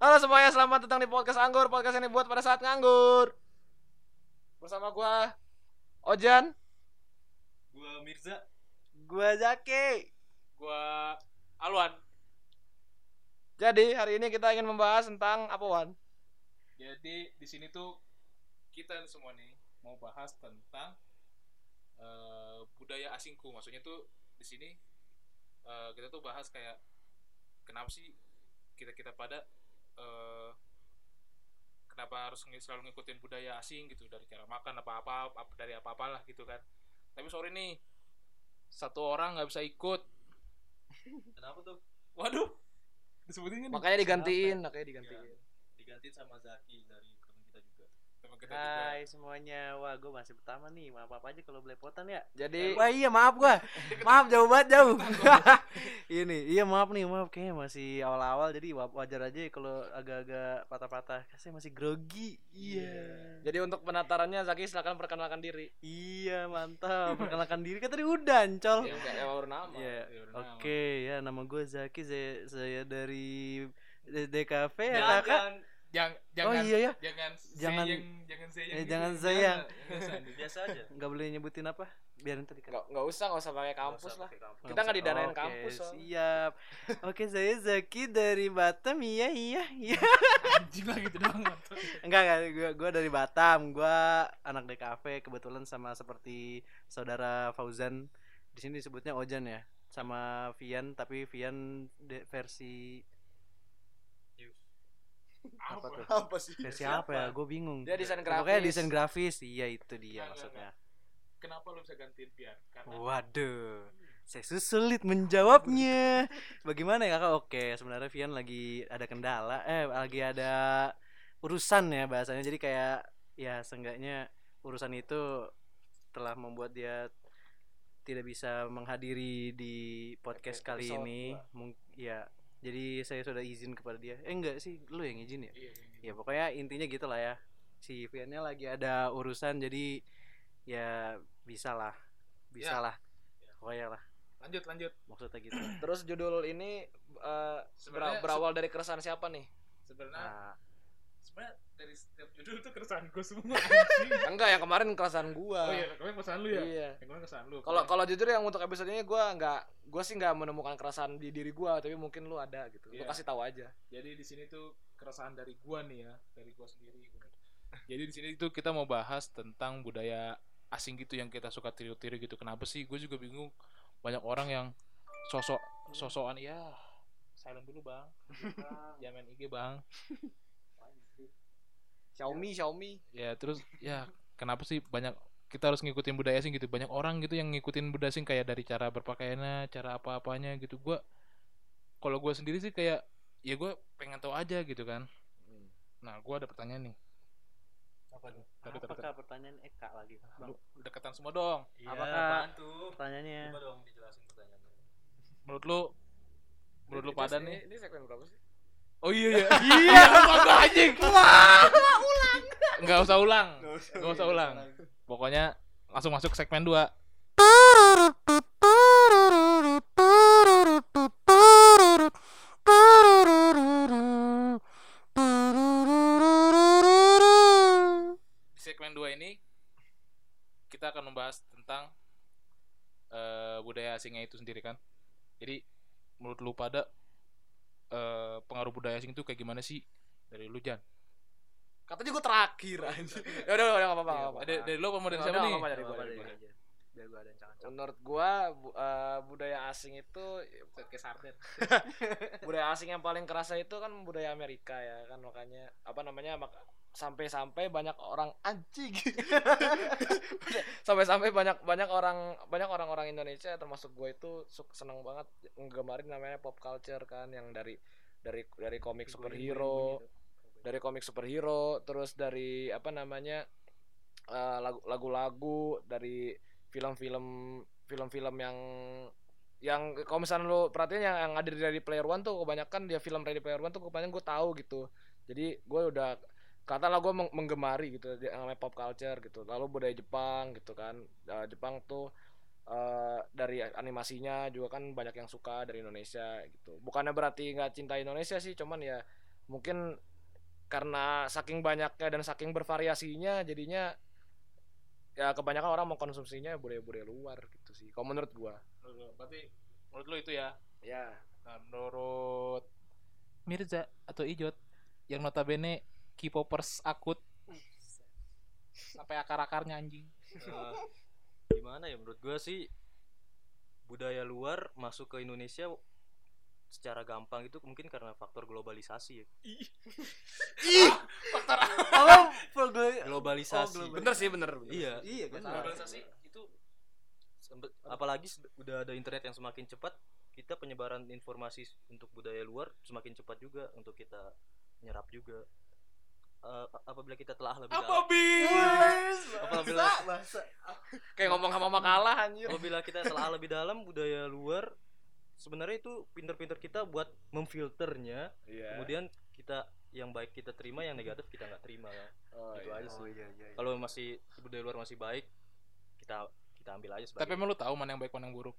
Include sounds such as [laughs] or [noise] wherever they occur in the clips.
Halo semuanya, selamat datang di podcast Anggur. Podcast ini buat pada saat nganggur. Bersama gua Ojan. Gua Mirza. Gua Zaki. Gua Alwan. Jadi hari ini kita ingin membahas tentang apa Wan? Jadi di sini tuh kita semua nih mau bahas tentang eh, budaya asingku. Maksudnya tuh di sini eh, kita tuh bahas kayak kenapa sih kita kita pada eh, kenapa harus selalu ngikutin budaya asing gitu dari cara makan apa apa apa- dari apa apalah gitu kan. Tapi sorry nih satu orang nggak bisa ikut. [laughs] Kenapa tuh? Waduh disebutin kan Makanya digantiin, makanya digantiin. Digantiin sama Zaki dari. Kita juga. Hai semuanya, wah gue masih pertama nih, maaf apa aja kalau belepotan ya. Jadi Wah iya maaf gua, [laughs] maaf jauh banget jauh. [laughs] Ini iya maaf nih maaf kayaknya masih awal-awal jadi wa- wajar aja kalau agak-agak patah-patah. Saya masih grogi. Iya. jadi untuk penatarannya Zaki silakan perkenalkan diri. Iya mantap. Perkenalkan diri kan tadi udah ancol. Ya, ya, baru nama. Iya. Ya, udah nama. Oke ya nama gue Zaki saya, saya dari DKV ya Jangan, kakak. Jangan, Oh jangan, iya ya. jangan, Jangan- sayang, jangan sayang, eh, gitu. jangan sayang. Jangan, [laughs] biasa aja Nggak boleh nyebutin apa? Biarin tadi kan. Nggak nggak usah, nggak usah pakai kampus lah. Nggak Kita nggak usah. didanain Oke, kampus, soalnya. Siap. [laughs] Oke, saya Zaki dari Batam. Iya, iya, iya. anjing lah gitu doang. Enggak, enggak. Gua gua dari Batam. Gua anak DKV kebetulan sama seperti saudara Fauzan. Di sini disebutnya Ojan ya. Sama Vian, tapi Vian de- versi apa tuh? Apa sih? Versi apa ya? Gue bingung. Dia desain Pokoknya grafis. desain grafis. Iya, itu dia Enggak, maksudnya. Kenapa lu bisa gantiin biar? Karena Waduh, saya sulit menjawabnya. Bagaimana ya kakak? Oke, sebenarnya Vian lagi ada kendala, eh lagi ada urusan ya bahasanya. Jadi kayak ya seenggaknya urusan itu telah membuat dia tidak bisa menghadiri di podcast Oke, kali ini. Mung- ya, jadi saya sudah izin kepada dia. Eh enggak sih, lu yang izin ya? iya, iya, iya. ya pokoknya intinya gitu lah ya si Viannya lagi ada urusan jadi ya bisa lah bisa Ya. lah pokoknya lah lanjut, lanjut. maksudnya gitu Terus judul ini eh, Sebenarnya bera- berawal dari keresahan siapa nih? Sebenarnya, nah, sebenarnya dari setiap judul tuh keresahan gue semua. [laughs] Enggak, yang kemarin keresahan gua. oh iya, kemarin keresahan lu ya? Iya. Yang kemarin keresahan lu. Kalau kalau jujur yang untuk episode ini gua nggak gua sih nggak menemukan keresahan di diri gua, tapi mungkin lu ada gitu. Lu Iya. kasih tahu aja. jadi di sini tuh keresahan dari gua nih ya, dari gua sendiri. Jadi di sini tuh kita mau bahas tentang budaya asing gitu yang kita suka tiru-tiru gitu. Kenapa sih? Gue juga bingung. Banyak orang yang sosok sosokan ya silent dulu bang [laughs] jangan IG bang Xiaomi, Xiaomi. ya terus ya kenapa sih banyak kita harus ngikutin budaya asing gitu. Banyak orang gitu yang ngikutin budaya asing kayak dari cara berpakaiannya cara apa-apanya gitu. Gua kalau gua sendiri sih kayak ya gua pengen tahu aja gitu kan. Nah gua ada pertanyaan nih. Apa tuh? Tadi, tadi, apakah pertanyaan Eka lagi lu deketan semua dong. Iya Apakah- apaan tuh? pertanyaannya? Coba dong dijelasin pertanyaannya. Menurut lu menurut lu pada ini- nih? Ini segmen berapa sih? Oh iya iya. [laughs] Iya kagak anjing. Ulang. Nggak usah ulang. Nggak usah ulang. pokoknya langsung masuk segmen 2 di segmen 2 ini kita akan membahas tentang eh, budaya asingnya itu sendiri kan. Jadi menurut lu pada eh, pengaruh budaya asing itu kayak gimana sih dari lu Jan? Katanya gua terakhir anjir. [laughs] Ya udah udah enggak apa-apa. nggak apa-apa. Dari, dari lu apa dari siapa nih? dari gua, dari dari gua. aja? biar gua ada yang cakap Menurut gua bu- eh, budaya asing itu Kayak sarden. [laughs] budaya asing yang paling kerasa itu kan budaya Amerika ya kan makanya apa namanya mak- sampai-sampai banyak orang anjing [laughs] sampai-sampai banyak banyak orang banyak orang-orang Indonesia termasuk gue itu su- seneng banget nggemarin namanya pop culture kan yang dari dari dari komik superhero dari komik superhero terus dari apa namanya eh, lagu- lagu-lagu dari film-film film-film yang yang kalau misalnya lu perhatiin yang, yang ada di Ready Player One tuh kebanyakan dia film Ready Player One tuh kebanyakan gue tahu gitu. Jadi gue udah katakanlah gue meng- menggemari gitu yang namanya pop culture gitu. Lalu budaya Jepang gitu kan. Eh, Jepang tuh eh, dari animasinya juga kan banyak yang suka dari Indonesia gitu. Bukannya berarti nggak cinta Indonesia sih cuman ya mungkin karena saking banyaknya dan saking bervariasinya jadinya ya kebanyakan orang mau konsumsinya budaya-budaya luar gitu sih kalau menurut gua. Berarti menurut lu itu ya? Ya. Nah menurut Mirza atau Ijot yang notabene K-popers akut. Sampai akar-akarnya anjing. Eh, gimana ya menurut gua sih budaya luar masuk ke Indonesia secara gampang itu mungkin karena faktor globalisasi ya. [laughs] Apa? Globalisasi. Oh, global- bener sih bener, bener. Iya. Iya kan. Globalisasi itu apalagi udah ada internet yang semakin cepat, kita penyebaran informasi untuk budaya luar semakin cepat juga untuk kita nyerap juga. A- apabila kita telah lebih dalam, apabila bahasa kayak ngomong sama makalah anjir. Apabila kita telah lebih dalam budaya luar sebenarnya itu pinter-pinter kita buat memfilternya. Iya. kemudian kita yang baik kita terima yang negatif kita nggak terima ya. Oh, gitu iya. aja sih. Oh iya iya. kalau masih budaya luar masih baik kita kita ambil aja sebagai tapi emang lu tahu mana yang baik mana yang buruk?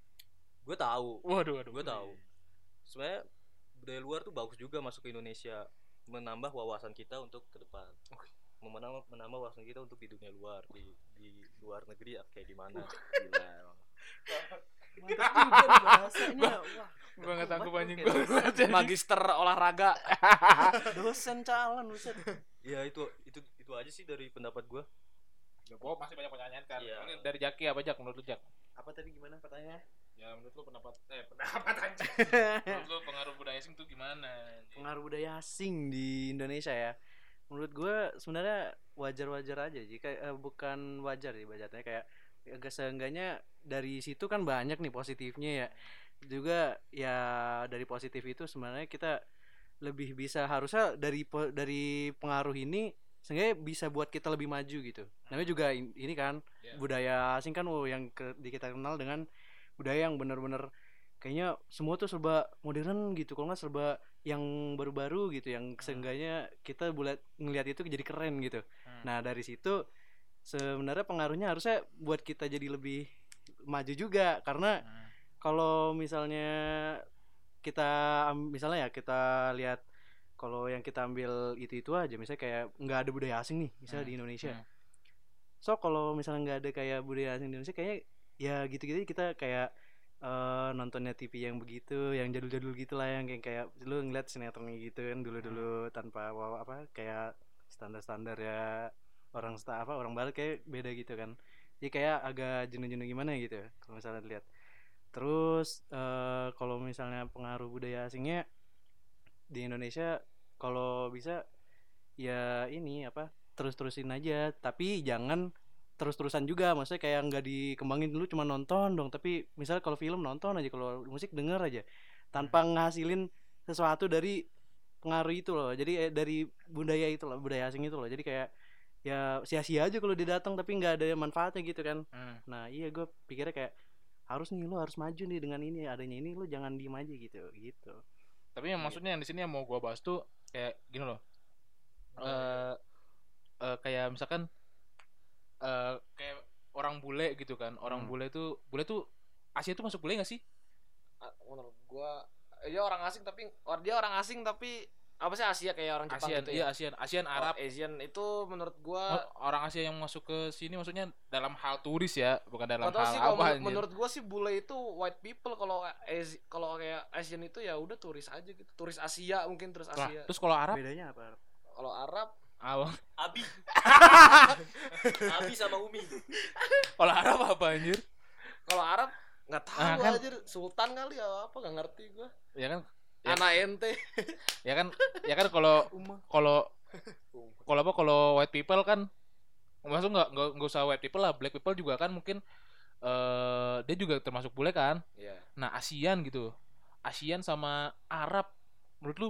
Gue tahu. Waduh waduh. Gue tahu. Sebenarnya budaya luar tuh bagus juga masuk ke Indonesia menambah wawasan kita untuk ke depan menambah menambah wawasan kita untuk di dunia luar di di luar negeri ya, kayak gimana Gila, emang. Mantap juga nih bahasanya. Wah, gue nggak tanggup anjing gue magister olahraga [laughs] dosen calon buset. ya itu itu itu aja sih dari pendapat gue oh masih banyak pertanyaan kan Iya. dari Jaki apa Jak menurut lu Jak Apa tadi gimana pertanyaannya? Ya menurut lu pendapat eh [laughs] pendapat anjing menurut lu pengaruh budaya asing tuh gimana? Pengaruh budaya asing di Indonesia ya. Menurut gue sebenarnya wajar-wajar aja jika eh, bukan wajar sih bacanya kayak agak seenggaknya dari situ kan banyak nih positifnya ya. Juga ya dari positif itu sebenarnya kita lebih bisa harusnya dari dari pengaruh ini seenggaknya bisa buat kita lebih maju gitu. Namanya juga in- ini kan Iya. budaya asing kan oh, yang ke, di kita kenal dengan budaya yang bener-bener kayaknya semua tuh serba modern gitu kalau nggak serba yang baru-baru gitu yang seenggaknya kita buat ngelihat itu jadi keren gitu Hmm. nah dari situ sebenarnya pengaruhnya harusnya buat kita jadi lebih maju juga karena Hmm. kalau misalnya kita misalnya ya kita lihat kalau yang kita ambil itu itu aja misalnya kayak nggak ada budaya asing nih misalnya Hmm, di Indonesia hmm. so kalau misalnya nggak ada kayak budaya asing di Indonesia kayaknya ya gitu-gitu. Kita kayak eh, nontonnya TV yang begitu yang jadul-jadul gitu lah yang kayak kayak lu ngeliat sinetronnya gitu kan dulu-dulu tanpa apa, apa kayak standar-standar ya orang sta apa orang barat kayak beda gitu kan. Jadi kayak agak jenuh-jenuh gimana gitu ya kalau misalnya lihat terus eh, kalau misalnya pengaruh budaya asingnya di Indonesia kalau bisa ya ini apa terus-terusin aja. Tapi jangan terus-terusan juga. Maksudnya kayak nggak dikembangin dulu cuma nonton dong. Tapi misalnya kalau film nonton aja. Kalau musik denger aja. Tanpa ngasilin sesuatu dari pengaruh itu loh. Jadi eh, dari budaya itu loh budaya asing itu loh. Jadi kayak ya sia-sia aja kalau dia datang tapi nggak ada manfaatnya gitu kan. Hmm. nah iya gue pikirnya kayak harus nih lo harus maju nih dengan ini adanya ini lo jangan diem aja gitu gitu. Tapi yang maksudnya yang di sini yang mau gua bahas tuh kayak gini loh. Eh eh, kayak misalkan eh kayak orang bule gitu kan. Orang Hmm. bule tuh bule tuh Asia tuh masuk bule gak sih? Menurut gua dia orang asing tapi or dia orang asing tapi apa sih Asia kayak orang Jepang ASEAN gitu iya ya ASEAN ASEAN Oh, Arab. Asian itu menurut gua Oh, orang Asia yang masuk ke sini maksudnya dalam hal turis ya bukan dalam hal sih apa menur- anjir. menurut gua sih bule itu white people kalau kalau kayak Asian itu ya udah turis aja gitu. Turis Asia mungkin turis Nah, Asia. terus kalau Arab? Bedanya apa kalau Arab Ah, Abi. Abi sama Umi. Kalau Arab apa anjir? Kalau Arab nggak tahu Ah, kan- aja Sultan kali ya apa nggak ngerti gua. Ya kan? Ya. anak ente. Ya kan? Ya kan kalau kalau kalau apa kalau white people kan maksud nggak nggak usah white people lah black people juga kan mungkin eh dia juga termasuk bule kan? Iya. nah ASEAN gitu. ASEAN sama Arab menurut lu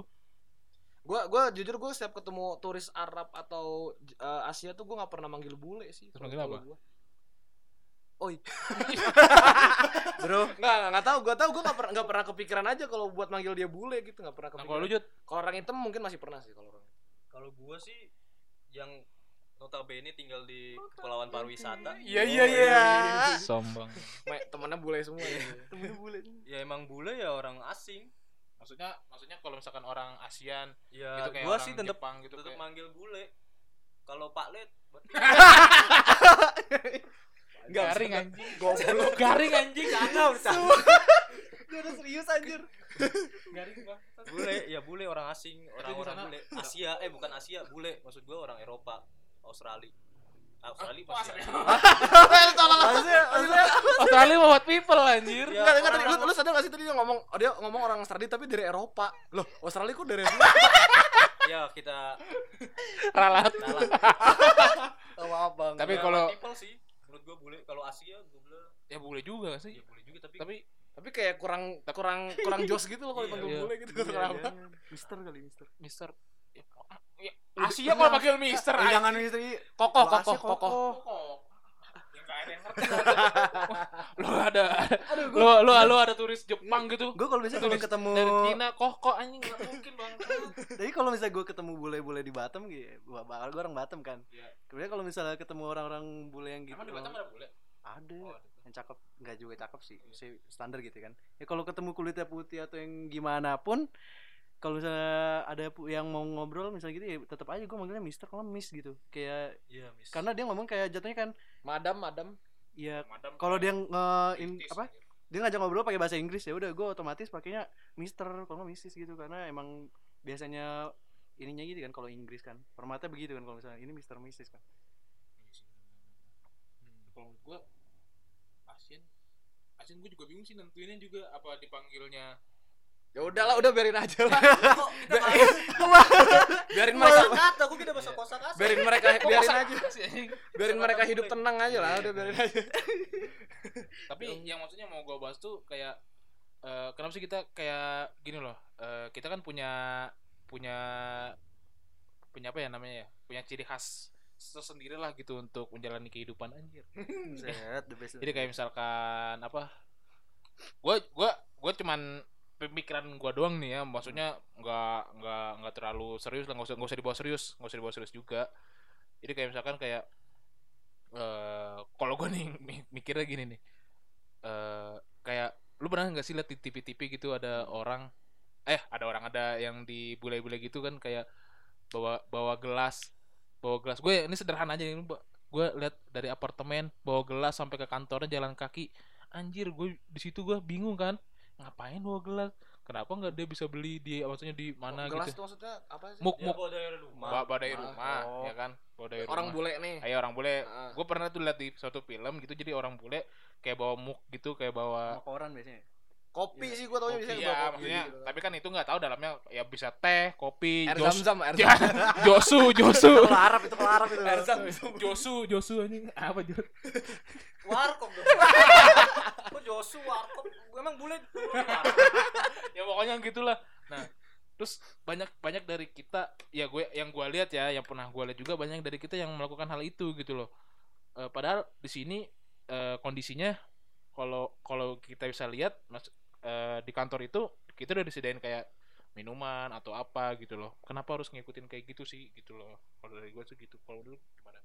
Gua gua jujur gua setiap ketemu turis Arab atau eh, Asia tuh gua nggak pernah manggil bule sih. Terus manggil apa? gua. Oi. [laughs] Bro, nggak nggak tahu, gua tahu gua nggak pernah nggak pernah kepikiran aja kalau buat manggil dia bule gitu, nggak pernah nah kepikiran. kalau lu Kalau orang hitam mungkin masih pernah sih kalau orang. kalau gua sih yang notabene tinggal di kepulauan pariwisata Iya iya iya. sombong Me- Temennya bule semua ya. [laughs] temen bule ya emang bule ya orang asing maksudnya maksudnya kalau misalkan orang ASEAN ya gitu kayak gua orang sih tetep Jepang gitu tetep kayak manggil bule. Kalau Pak Led berarti [laughs] garing anjing. goblok. Garing anjing. Jangan bercanda. [laughs] Gue udah serius anjir. garing banget bule ya bule orang asing orang-orang bule. Asia eh bukan Asia bule. Maksud gua orang Eropa Australia Australia Oh, pasti Australia. [laughs] Maksudnya, maksudnya Australia mau white people anjir Ya, Enggak, enggak tadi lu, lu sadar gak sih tadi dia ngomong dia ngomong orang Australia tapi dari Eropa. Loh, Australia kok dari [laughs] ya kita ralat kalah maaf Bang. Tapi Ya, kalau- people sih menurut gua bule kalau Asia gua bilang ya boleh juga sih ya boleh juga tapi tapi tapi kayak kurang kurang kurang [laughs] jos gitu loh kalau Iya, dipanggil iya. bule gitu Iya, kenapa? iya. Mister kali Mister. Mister Asia kalau panggil Mister Eh, anjing. jangan Mister. Kokoh, Bahasnya kokoh, kokoh. Kok. Ya nggak ada yang ngerti. [laughs] lu ada lu lu lu ada turis Jepang gitu Gue kalau misalnya kalau turis ketemu dari Cina kok kok anjing nggak mungkin bang [laughs] Tapi kalau misalnya gue ketemu bule-bule di Batam gitu, gua, gue orang Batam kan. Iya. Kemudian kalau misalnya ketemu orang-orang bule yang gitu, emang di Batam ada bule ada Oh, yang cakep, nggak juga cakep sih, masih standar gitu kan. Ya kalau ketemu kulitnya putih atau yang gimana pun, kalau misalnya ada yang mau ngobrol misalnya gitu ya tetap aja gue manggilnya Mister kalau Miss gitu. Kayak iya mis karena dia ngomong kayak jatuhnya kan, Madam, madam. ya Madam kalau dia nge in- 50s, apa dia ngajak ngobrol pakai bahasa Inggris ya udah gue otomatis pakainya Mister kalau nggak Mrs gitu karena emang biasanya ininya gitu kan kalau Inggris kan formatnya begitu kan kalau misalnya ini Mister Mrs kan. Hmm. kalau menurut gua ASEAN ASEAN gua juga bingung sih nentuinnya juga apa dipanggilnya Ya udahlah, udah biarin aja lah. kok kita [laughs] bahas [laughs] biarin mereka kata aku kita bahasa kosa kata biarin mereka biarin aja. Biarin mereka hidup tenang aja lah, udah biarin aja. [laughs] tapi yang maksudnya mau gua bahas tuh kayak eh, kenapa sih kita kayak gini loh eh, kita kan punya punya punya apa ya namanya ya punya ciri khas tersendiri lah gitu untuk menjalani kehidupan anjir Set, the best. jadi kayak misalkan apa gua gua gua cuman pemikiran gua doang nih ya. Maksudnya nggak nggak nggak terlalu serius lah. Nggak usah nggak usah dibawa serius. Nggak usah dibawa serius juga. Jadi kayak misalkan kayak eh kalau gua [laughs] nih mi- mikirnya gini nih. Eh kayak lu pernah nggak sih lihat di TV-TV gitu ada orang eh ada orang ada yang di bule-bule gitu kan? Kayak bawa bawa gelas bawa gelas. Gue ini sederhana aja ini gue lihat dari apartemen bawa gelas sampai ke kantornya jalan kaki. Anjir gue di situ gue bingung kan ngapain bawa gelas kenapa nggak dia bisa beli di maksudnya di mana Gelas gitu tuh maksudnya apa sih? muk ya muk bawa dari rumah bawa bawa dari Ah, rumah oh. ya kan bawa dari Orang rumah. bule nih. Ayo orang bule. Ah. Gue pernah tuh lihat di suatu film gitu jadi orang bule kayak bawa muk gitu kayak bawa koran biasanya. Kopi Iya. sih gua taunya biasanya bawa kopi maksudnya gitu. tapi kan itu nggak tahu dalamnya ya bisa teh, kopi, air jos, zam-zam, air Ya, zam. [laughs] josu, josu. Kalau Arab itu Arab itu. Air zam. Josu, Josu anjing apa Jos? [laughs] warkop [laughs] kok Josu warkop gue emang bule ya pokoknya gitulah. Nah, terus banyak banyak dari kita ya gue yang gue lihat ya, yang pernah gue lihat juga banyak dari kita yang melakukan hal itu gitu loh. Eh, padahal di sini eh, kondisinya kalau kalau kita bisa lihat mas eh, di kantor itu kita udah disediain kayak minuman atau apa gitu loh. Kenapa harus ngikutin kayak gitu sih gitu loh. Kalau dari gue tuh gitu. Kalau dulu gimana?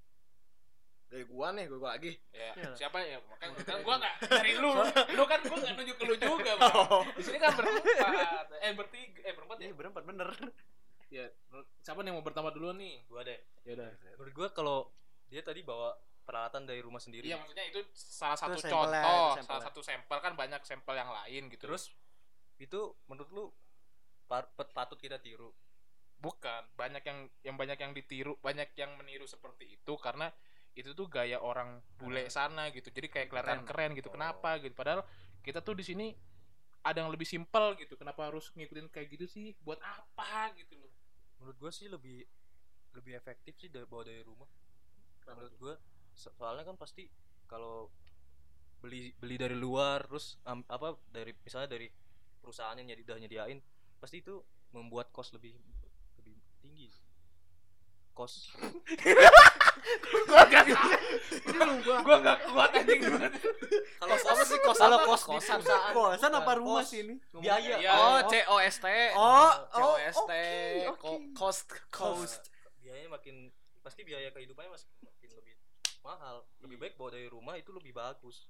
Dari gua nih, gua, gua lagi. Ya, Iya. siapa ya? Makanya kan gua enggak dari lu. Lu kan gua enggak nunjuk ke lu juga, Bang. Di sini kan berempat. Eh bertiga, eh berempat ya. Iya berempat bener. Ya, siapa nih yang mau pertama dulu nih? gue deh Ya udah. menurut gue kalau dia tadi bawa peralatan dari rumah sendiri Iya, maksudnya itu salah satu sampelnya, contoh, itu sampelnya. salah satu sampel kan banyak sampel yang lain gitu. terus itu menurut lu patut kita tiru bukan banyak yang yang banyak yang ditiru, banyak yang meniru seperti itu karena itu tuh gaya orang bule sana gitu. Jadi kayak kelihatan keren, gitu. Oh. Kenapa gitu? Padahal kita tuh di sini ada yang lebih simpel gitu. Kenapa harus ngikutin kayak gitu sih? Buat apa gitu loh? menurut gue sih lebih lebih efektif sih dari bawa dari rumah menurut gue so- soalnya kan pasti kalau beli beli dari luar terus am- apa dari misalnya dari perusahaan yang nyedi- udah nyediain pasti itu membuat kos lebih lebih tinggi kos gua gak gua gak kuat anjing kalau apa sih? Kos kalau kos Kosan. Kosan apa rumah sih ini? biaya Iya. Oh, C O S T. Oh, C O S T. oh. Cost cost. biayanya makin pasti biaya kehidupannya masih mahal. Lebih baik bawa dari rumah itu lebih bagus.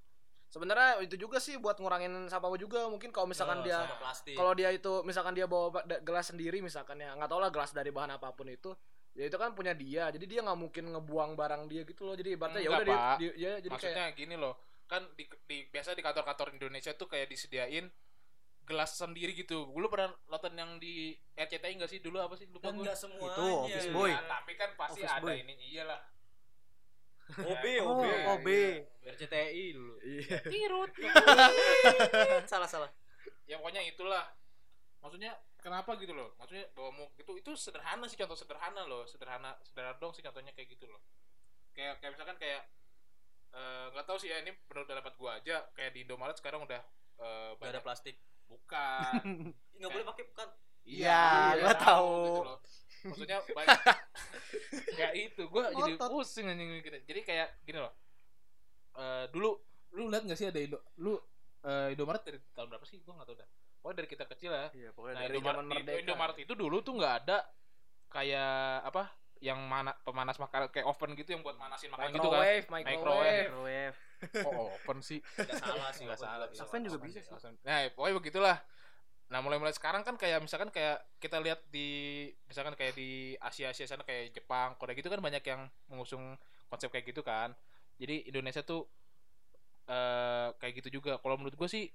Sebenarnya itu juga sih buat ngurangin sampah juga. Mungkin kalau misalkan Oh, dia kalau dia itu misalkan dia bawa gelas sendiri misalkan ya. Nggak tau lah gelas dari bahan apa pun itu. Ya itu kan punya dia. Jadi dia nggak mungkin ngebuang barang dia gitu loh. Jadi ibaratnya ya udah dia, dia- ya jadi Maksudnya kayak gini loh, kan di, di biasa di kantor-kantor Indonesia tuh kayak disediain gelas sendiri gitu. Lu pernah nonton yang di RCTI enggak sih? Dulu apa sih? Lupa gue. nggak semuanya. Itu Office Boy. Ya, tapi kan pasti Office ada Boy. ini. Iyalah. OB, [laughs] Oh, OB. OB. RCTI dulu. iya. Tirut. [laughs] salah salah. ya pokoknya itulah. Maksudnya kenapa gitu loh? Maksudnya bawa mau itu itu sederhana sih contoh sederhana loh, sederhana sederhana dong sih contohnya kayak gitu loh. Kayak kayak misalkan kayak eh, nggak tahu sih ya ini benar dapat gua aja kayak di Indomaret sekarang udah eh, Gak ada banyak plastik. bukan [laughs] Nggak boleh pakai kan. Iya, iya, gua tahu. gitu loh. Maksudnya banyak [laughs] ya itu gua jadi pusing anjing mikirnya. Jadi kayak gini loh. Eh dulu lu lihat gak sih ada Indo lu eh, Indomaret dari tahun berapa sih? Gua nggak tahu dah. Pokoknya dari kita kecil ya. Iya, pokoknya Nah, dari Indomaret, merdeka. Indomaret itu dulu tuh nggak ada kayak apa yang mana pemanas makanan kayak oven gitu yang buat manasin makanan gitu kan. microwave microwave Microwave. Oh, oven sih. [laughs] Nggak salah sih. Nggak salah. juga Oven juga bisa sih. Nah, pokoknya begitulah. Nah, mulai-mulai sekarang kan kayak misalkan kayak kita lihat di misalkan kayak di Asia-Asia sana kayak Jepang, Korea gitu kan banyak yang mengusung konsep kayak gitu kan. Jadi Indonesia tuh eh kayak gitu juga. Kalau menurut gue sih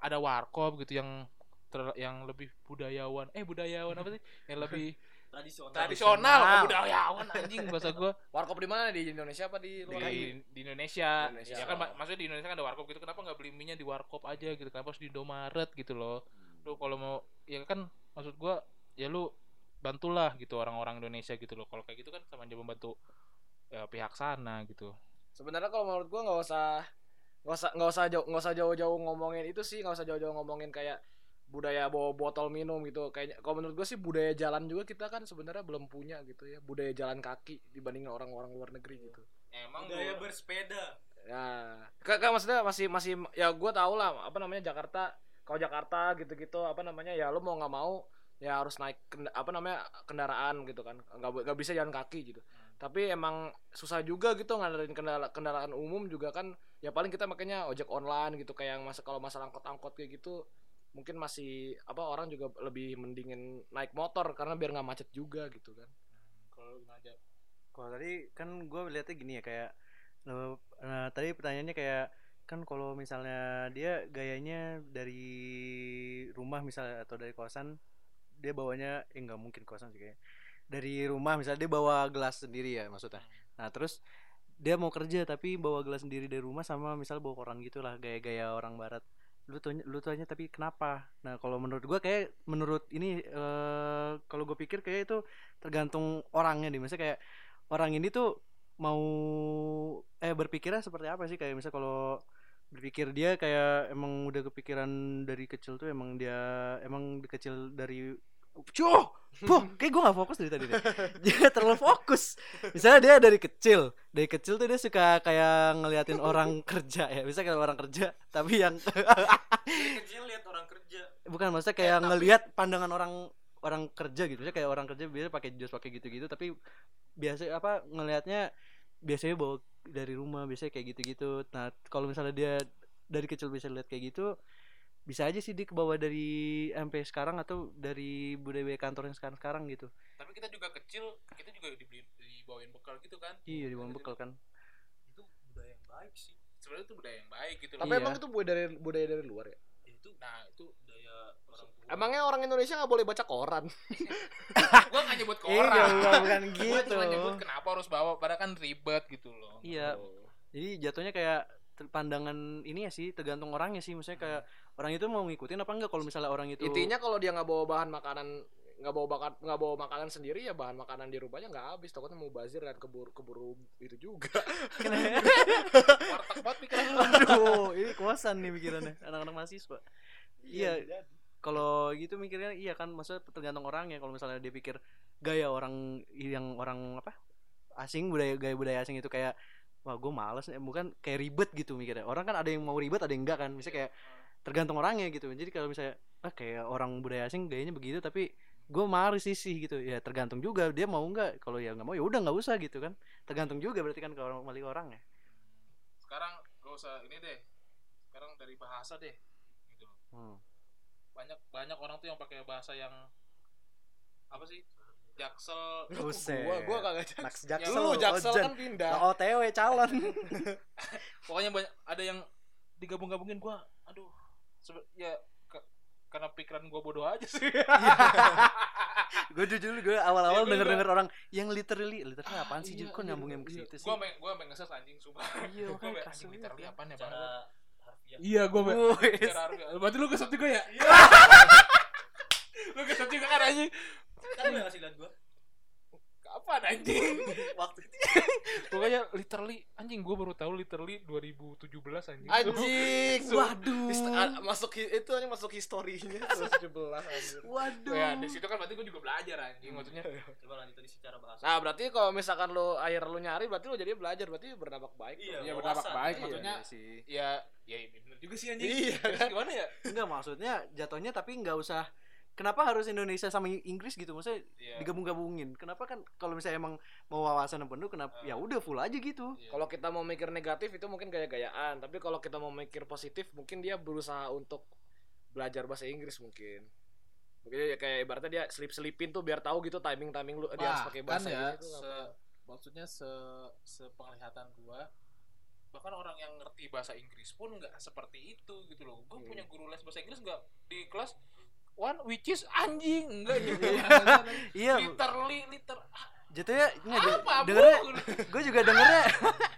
ada warkop gitu yang ter- yang lebih budayawan. Eh budayawan apa sih? Yang lebih [laughs] Tradisional. tradisional, oh, budayawan anjing bahasa gue warkop di mana di Indonesia apa di luar negeri? di, di Indonesia. Indonesia. Ya kan mak- maksudnya di Indonesia kan ada warkop gitu. Kenapa nggak beli minyak di warkop aja gitu? Kenapa harus di Indomaret gitu loh? Lu kalau mau ya kan maksud gua ya lu bantulah gitu orang-orang Indonesia gitu loh. Kalau kayak gitu kan sama aja membantu ya, pihak sana gitu. sebenarnya kalau menurut gua nggak usah nggak usah nggak usah jauh nggak usah jauh-jauh ngomongin itu sih nggak usah jauh-jauh ngomongin kayak budaya bawa botol minum gitu kayaknya kalau menurut gue sih budaya jalan juga kita kan sebenarnya belum punya gitu ya budaya jalan kaki dibanding orang-orang luar negeri gitu Emang Budaya gua- bersepeda. ya kan maksudnya masih masih ya gue tau lah apa namanya Jakarta kalau Jakarta gitu-gitu apa namanya ya lu mau nggak mau ya harus naik apa namanya kendaraan gitu kan. Nggak nggak bisa jalan kaki gitu. Tapi emang susah juga gitu ngadain kendala kendaraan umum juga kan ya paling kita makanya ojek online gitu. Kayak yang masa kalau masalah angkot-angkot kayak gitu mungkin masih apa orang juga lebih mendingin naik motor karena biar nggak macet juga gitu kan. Kalau gimana aja? Kalau tadi kan gue lihatnya gini ya kayak eh, tadi pertanyaannya kayak kan kalau misalnya dia gayanya dari rumah misalnya atau dari kosan dia bawanya eh nggak mungkin kosan sih kayak dari rumah misalnya dia bawa gelas sendiri ya maksudnya. Nah terus dia mau kerja tapi bawa gelas sendiri dari rumah sama misal bawa koran gitulah gaya-gaya orang barat. Lu tanya lu tanya tapi kenapa? Nah kalau menurut gua kayak menurut ini eh kalau gue pikir kayak itu tergantung orangnya nih. Misalnya kayak orang ini tuh mau eh berpikirnya seperti apa sih? Kayak misalnya kalau berpikir dia kayak emang udah kepikiran dari kecil tuh emang dia emang di kecil dari Cuh, Puh, [laughs] kayak gue gak fokus dari tadi deh. [laughs] Dia terlalu fokus. Misalnya dia dari kecil, dari kecil tuh dia suka kayak ngeliatin orang [laughs] kerja ya. Misalnya kayak orang kerja, tapi yang Dari kecil lihat orang kerja. bukan maksudnya kayak ngelihat pandangan orang orang kerja gitu Maksudnya kayak orang kerja biasa pakai jas pakai gitu-gitu tapi biasa apa ngelihatnya biasanya bawa dari rumah biasanya kayak gitu-gitu nah kalau misalnya dia dari kecil bisa lihat kayak gitu bisa aja sih dia kebawa dari MP sekarang atau dari budaya kantor yang sekarang sekarang gitu Tapi kita juga kecil, kita juga dibeli dibawain bekal gitu kan. iya di bawah bekal kan Itu budaya yang baik sih. Sebenarnya itu budaya yang baik gitu loh. tapi Iya. emang itu budaya dari budaya dari luar ya Itu Nah, itu orang tua. emangnya orang Indonesia nggak boleh baca koran [laughs] gua nggak nyebut Iya, orang. bukan, bukan Gua gitu. cuma nyebut kenapa harus bawa, padahal kan ribet gitu loh. iya jadi jatuhnya kayak pandangan ini ya sih tergantung orangnya sih maksudnya kayak orang itu mau ngikutin apa enggak kalau misalnya orang itu intinya kalau dia nggak bawa bahan makanan nggak bawa bakat nggak bawa makanan sendiri ya bahan makanan di rumahnya nggak habis takutnya mau bazir dan keburu keburu itu juga [laughs] Warteg banget pikiran lu. Aduh, ini kuasan nih pikirannya anak-anak mahasiswa. Iya, kalau gitu mikirnya iya kan maksudnya tergantung orangnya. Kalau misalnya dia pikir gaya orang yang orang apa asing budaya gaya budaya asing itu kayak wah gue males bukan kayak ribet gitu mikirnya orang kan ada yang mau ribet ada yang enggak kan misalnya kayak tergantung orangnya gitu jadi kalau misalnya ah kayak orang budaya asing gayanya begitu tapi gue males sih sih gitu ya tergantung juga dia mau nggak kalau ya nggak mau ya udah nggak usah gitu kan tergantung juga berarti kan kalau kembali ke orangnya Sekarang gak usah ini deh. sekarang dari bahasa deh. Hmm. banyak banyak orang tuh yang pakai bahasa yang apa sih jaksel Buset. Gua gua kagak jaksel. Max Jaksel, Dulu jaksel Ojen. kan pindah. Nah, OTW calon. [laughs] pokoknya banyak ada yang digabung-gabungin gua aduh sebe- ya ke- karena pikiran gua bodoh aja sih gue jujur gue awal-awal Iya, gua denger denger orang yang literally literally apaan sih Iya, kok iya, nyambung yang ke iya. situ sih gua main gua main ngeses anjing sumpah iya [laughs] gua makanya main kasih anjing literally ya. apaan ya Cara Bang? Harfiah. iya Wes. Cara harfiah. berarti lu kesel juga ya [laughs] lu kesel juga kan anjing Kan lu yang ngasih lihat gua. kapan anjing [laughs] waktu itu pokoknya literally anjing gua baru tahu literally 2017 anjing Anjing. waduh Hist- ah, masuk itu hanya masuk historinya [laughs] 2017 anjir. waduh ya di situ kan berarti gua juga belajar anjing maksudnya Coba lanjut tadi secara bahasa. Nah, berarti kalau misalkan lu akhir lu nyari berarti lu jadi belajar, berarti berdampak baik. Iya, ya berdampak baik Iya, maksudnya Iya sih ya ya ini bener juga sih anjing Iya, kan? gimana ya enggak maksudnya jatuhnya tapi nggak usah kenapa harus Indonesia sama Inggris gitu maksudnya Iya. digabung-gabungin kenapa kan kalau misalnya emang mau wawasan yang penuh kenapa Eh. ya udah full aja gitu Iya. Kalau kita mau mikir negatif itu mungkin gaya-gayaan, tapi kalau kita mau mikir positif mungkin dia berusaha untuk belajar bahasa Inggris mungkin. Mungkin ya kayak ibaratnya dia selip-selipin tuh biar tahu gitu timing-timing lu dia harus pakai bahasa ya Inggris itu se maksudnya se sepenglihatan gua bahkan orang yang ngerti bahasa Inggris pun nggak seperti itu gitu loh gua Hmm. punya guru les bahasa Inggris nggak di kelas one which is anjing enggak [laughs] gitu iya literally liter jatuhnya enggak apa dengernya gue juga dengernya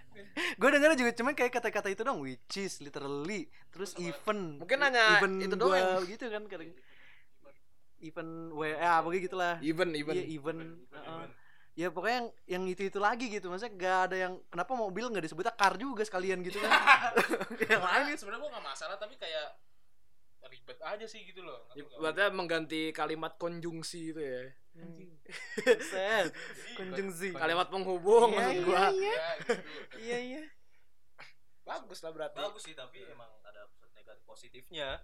[laughs] gue dengernya juga cuman kayak kata-kata itu dong which is literally terus even Mungkin hanya even itu gua doang. gitu kan kadang even we ya pokoknya gitulah Even even. iya even Heeh. Ya pokoknya yang yang itu itu lagi gitu maksudnya gak ada yang kenapa mobil nggak disebutnya car juga sekalian gitu kan yang lain Sebenarnya- sebenarnya gua nggak masalah tapi kayak ribet aja sih gitu loh nggak? Berarti mengganti kalimat konjungsi itu ya. set konjungsi Kalimat penghubung Iya, maksud iya, gua. iya. Ya, gitu. iya iya Bagus lah berarti. Bagus sih tapi emang ada negatif positifnya.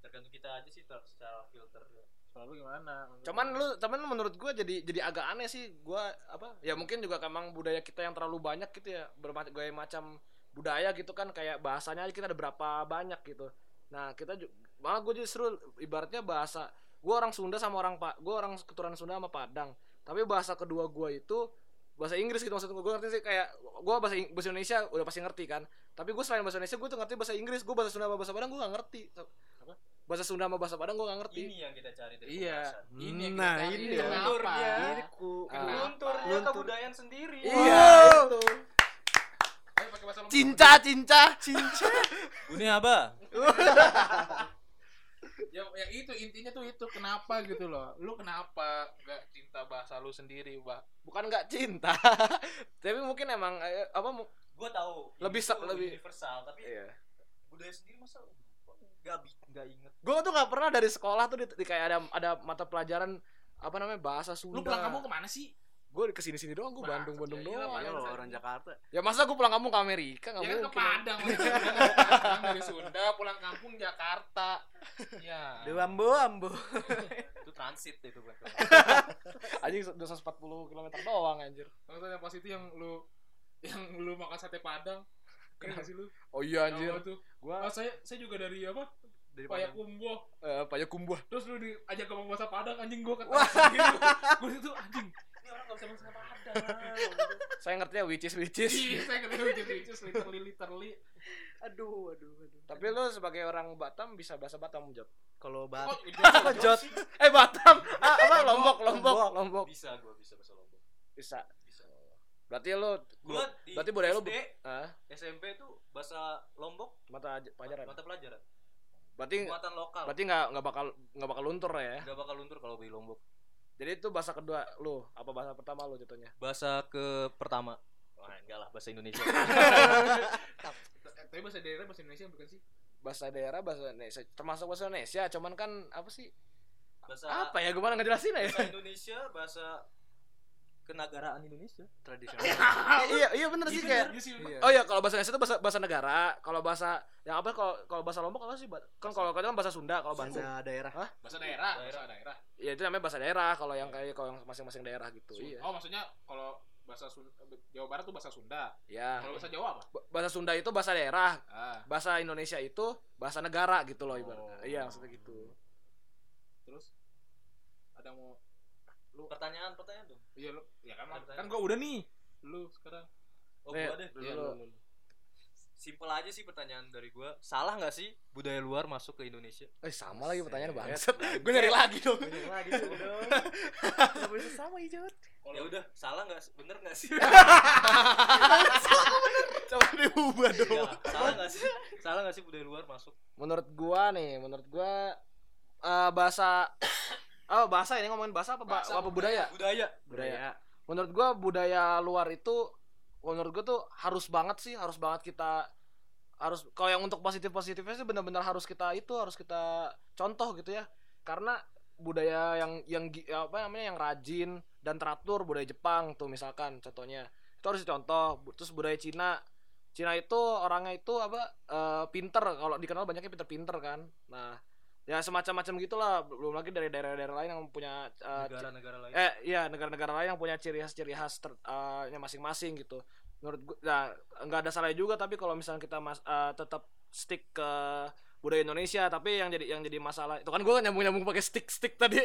Tergantung kita aja sih ter- secara filter. Selalu gimana Cuman lu, cuman menurut gua jadi jadi agak aneh sih gua apa? Ya mungkin juga emang budaya kita yang terlalu banyak gitu ya, berbagai macam budaya gitu kan kayak bahasanya aja kita ada berapa banyak gitu. Nah, kita malah gue justru ibaratnya bahasa gua orang Sunda sama orang Pak, gua orang keturunan Sunda sama Padang. Tapi bahasa kedua gua itu bahasa Inggris gitu maksud gue ngerti sih kayak gua bahasa, Ing- bahasa Indonesia udah pasti ngerti kan tapi gue selain bahasa Indonesia gue tuh ngerti bahasa Inggris gue bahasa Sunda sama bahasa Padang gue gak ngerti? Bahasa Sunda sama bahasa Padang gue gak ngerti Ini yang kita cari dari Iya. pembahasan. Ini yang Nah, kita cari. ini Kenapa? Lunturnya. Ini ku- Ah. Lunturnya Luntur. kebudayaan sendiri. iya itu Ayo pakai bahasa Lombok. cinta cinta cinta Ini apa? [laughs] ya yang itu intinya tuh itu kenapa gitu loh lu kenapa nggak cinta bahasa lu sendiri pak bukan nggak cinta [laughs] tapi mungkin emang eh, apa Gua tahu. ini Lebih sa- tuh lebih- universal tapi iya budaya sendiri masa bi- nggak inget. gue tuh nggak pernah dari sekolah tuh di, di kayak ada ada mata pelajaran apa namanya bahasa Sunda. Lu pulang kamu ke mana sih? Gue ke sini sini doang gue Bandung Bandung ya iyalah, doang. Padahal lo orang Jakarta. Ya masa gue pulang kampung ke Amerika? Nggak ya kan ke mungkin. Padang [laughs] Padang dari Sunda pulang kampung Jakarta. Ya Dewa ambo ambo [laughs] Itu transit itu bukan. [laughs] anjing 240 km doang anjir. Kalau yang pas itu yang lu yang lu makan sate Padang Keren gak sih lu? oh iya anjir tuh. gue Oh, saya saya juga dari apa? dari Payakumbuh. eh, Payakumbuh Terus lu diajak ngomong bahasa Padang anjing gua kata Wah. gitu. Gua itu anjing. Ini orang enggak bisa bahasa Padang. saya ngerti ya which is which is Iya, saya ngerti which is which is literally literally. aduh aduh aduh tapi lu sebagai orang Batam bisa bahasa Batam Jot kalau Oh, bat jauh, jauh Jot. eh Batam ah, apa Lombok Lombok Lombok Bisa gua bisa bahasa Lombok. Bisa. Berarti lu Gua di berarti budaya lu SD, ah, SMP tuh bahasa Lombok mata aj- pelajaran mata pelajaran. berarti Muatan lokal. berarti nggak nggak bakal nggak bakal luntur ya Gak bakal luntur kalau di Lombok. jadi itu bahasa kedua lu apa bahasa pertama lu jatuhnya Bahasa ke pertama. Wah, enggak lah bahasa Indonesia. [laughs] Tapi bahasa daerah bahasa Indonesia bukan sih? bahasa daerah bahasa Indonesia termasuk bahasa Indonesia cuman kan apa sih Bahasa apa ya gimana ngejelasin ya bahasa Indonesia, bahasa kenegaraan Indonesia. tradisional [laughs] iya iya bener sih kayak Iya sih. Iya. Oh iya, kalau bahasa Indonesia itu bahasa bahasa negara. Kalau bahasa yang apa kalau kalau bahasa Lombok apa sih? Kan kalau kadang bahasa Sunda kalau Bandung. bahasa daerah Bahasa daerah, Daerah. bahasa daerah. Ya itu namanya bahasa daerah kalau yang kayak kalau yang masing-masing daerah gitu. Iya. Oh, maksudnya kalau bahasa Sunda, Jawa Barat tuh bahasa Sunda. Ya. Kalau bahasa Jawa apa? Ba- Bahasa Sunda itu bahasa daerah, Ah, bahasa Indonesia itu bahasa negara gitu loh ibaratnya. Oh. Iya, maksudnya gitu. terus ada mau Pertanyaan, pertanyaan dong. iya lu ya kan kan gua udah nih. Lu sekarang Oh, gua deh. dulu. Iya, lu, lu, lu. Simpel aja sih pertanyaan dari gua. Salah nggak sih budaya luar masuk ke Indonesia? Eh sama lagi pertanyaan bangsat. Gue nyari lagi dong. lagi tuh dong Gak boleh sama hijau Ya udah, salah nggak? sih? Bener nggak sih? [laughs] Coba diubah dong. Ya, salah nggak sih? Salah nggak sih budaya luar masuk? Menurut gua nih, menurut gua eh, bahasa Oh, bahasa ini ngomongin bahasa apa, ba- Bahasa, apa budaya? Budaya. Budaya. Menurut gua budaya luar itu menurut gua tuh harus banget sih, harus banget kita harus kalau yang untuk positif positifnya sih benar-benar harus kita itu harus kita contoh gitu ya. Karena budaya yang yang apa namanya yang rajin dan teratur budaya Jepang tuh misalkan contohnya. Itu harus dicontoh. Terus budaya Cina. Cina itu orangnya itu apa eh, pinter. Kalau dikenal banyaknya pinter-pinter kan. Nah ya semacam-macam gitulah belum lagi dari daerah-daerah lain yang punya eh, Negara-negara lain. eh iya negara-negara lain yang punya ciri khas ciri khas ter, eh, nya masing-masing gitu menurut gua nah nggak ada salah juga tapi kalau misalnya kita mas, eh, tetap stick ke budaya Indonesia tapi yang jadi yang jadi masalah itu kan gue nyambung nyambung pakai stick stick tadi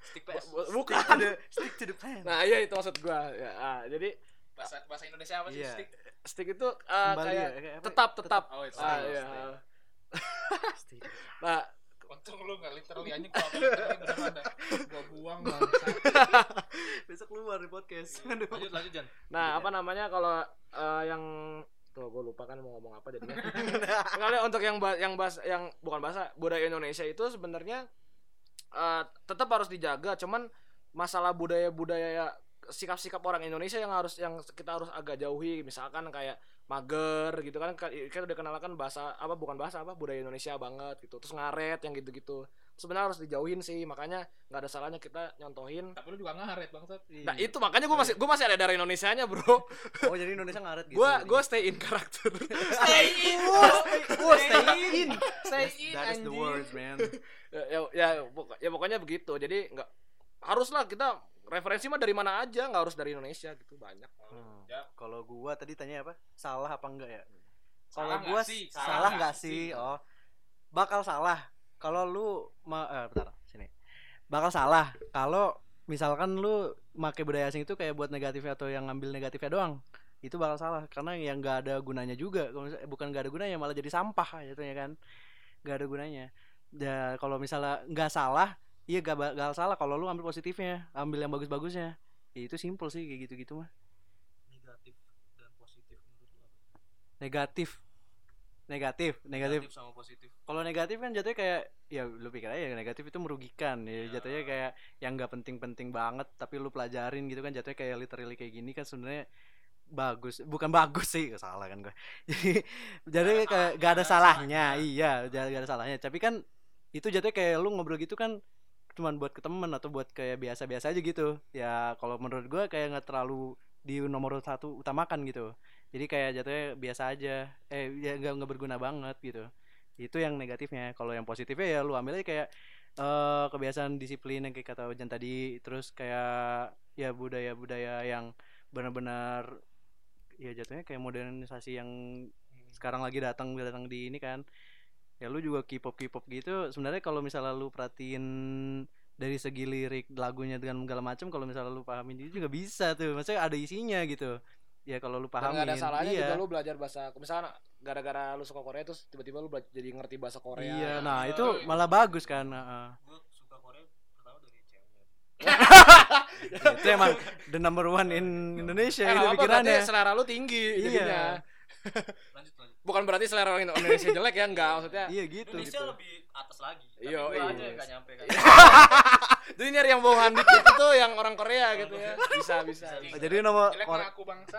Stick PS. [laughs] Bu- bukan Stick to the plan nah iya itu maksud gue ya ah, jadi bahasa bahasa Indonesia apa sih? Iya. Stick? stick itu eh, Kembali kayak ya, kayak apa? tetap tetap Oh, itu ah, stay, iya. stay. Stick. nah Untung lu enggak literally anjing kalau literally beneran dah. Gua buang bangsa. [laughs] Besok keluar di podcast Lanjut, lanjut Jan. Nah, apa namanya kalau eh, yang tuh gue lupa kan mau ngomong apa jadinya. Kali untuk yang ba- yang bahasa yang bukan bahasa budaya Indonesia itu sebenarnya eh, tetap harus dijaga, cuman masalah budaya-budaya sikap-sikap orang Indonesia yang harus yang kita harus agak jauhi, misalkan kayak mager gitu kan kan kan udah kenalkan bahasa apa bukan bahasa apa budaya Indonesia banget gitu. Terus ngaret yang gitu-gitu. Sebenarnya harus dijauhin sih makanya nggak ada salahnya kita nyontohin. Tapi lu juga ngaret bangsat. nah itu makanya gue masih gue masih ada darah Indonesia nya bro. Oh jadi Indonesia ngaret gitu gue gue stay in karakter. Stay [laughs] in. Gue stay in. Stay in. That is the words man. [laughs] Ya, ya, ya, ya pokoknya begitu. Jadi nggak haruslah kita referensi mah dari mana aja nggak harus dari Indonesia gitu banyak Hmm. Ya. Kalau gua tadi tanya apa? Salah apa enggak ya? Salah Kalau gua sih? salah, nggak sih? sih? Oh. Bakal salah. Kalau lu ma eh, bentar, sini. Bakal salah kalau misalkan lu make budaya asing itu kayak buat negatifnya atau yang ngambil negatifnya doang. Itu bakal salah karena yang nggak ada gunanya juga. Kalau misalnya- bukan nggak ada gunanya malah jadi sampah gitu ya kan. Nggak ada gunanya. Ya kalau misalnya nggak salah, iya gak bakal salah kalau lu ambil positifnya, ambil yang bagus-bagusnya. Ya, itu simple sih kayak gitu-gitu mah. Negatif dan positif menurut lu apa? Negatif. Negatif, negatif. Negatif sama positif. Kalau negatif kan jatuhnya kayak ya lu pikir aja negatif itu merugikan ya, Ya. jatuhnya kayak yang nggak penting-penting banget tapi lu pelajarin gitu kan jatuhnya kayak literally kayak gini kan sebenarnya bagus bukan bagus sih [laughs] salah kan gue jadi jadi kayak gak ada salahnya. iya gak ada salahnya tapi kan itu jatuhnya kayak lu ngobrol gitu kan cuman buat ke temen atau buat kayak biasa-biasa aja gitu. Ya kalau menurut gue kayak nggak terlalu di nomor satu utamakan gitu. Jadi kayak jatuhnya biasa aja. Eh ya nggak nggak berguna banget gitu. Itu yang negatifnya. Kalau yang positifnya ya lu ambil aja kayak eh kebiasaan disiplin yang kayak kata Ojan tadi. Terus kayak ya budaya-budaya yang benar-benar ya jatuhnya kayak modernisasi yang sekarang lagi datang datang di ini kan ya lu juga K-pop K-pop gitu sebenarnya kalau misalnya lu perhatiin dari segi lirik lagunya dengan segala macam kalau misalnya lu pahamin itu juga bisa tuh maksudnya ada isinya gitu ya kalau lu Dan pahamin nggak ada salahnya iya. juga lu belajar bahasa misalnya gara-gara lu suka Korea terus tiba-tiba lu bela- jadi ngerti bahasa Korea Iya, nah Iya, itu iya. malah bagus kan. heeh. Gue suka Korea pertama dari ceweknya. [laughs] itu emang the number one in Indonesia Eh, itu pikirannya. selera lu tinggi Iya. jadinya. [laughs] Bukan berarti selera orang Indonesia jelek ya enggak maksudnya Iya gitu. Indonesia gitu. lebih atas lagi. Tapi Iya, gua iya. aja yang gak nyampe kan. [laughs] jadi nyari yang bawahan dikit itu yang orang Korea gitu ya bisa bisa, Bisa. Oh, jadi nomor Jelek Korea, mengaku bangsa.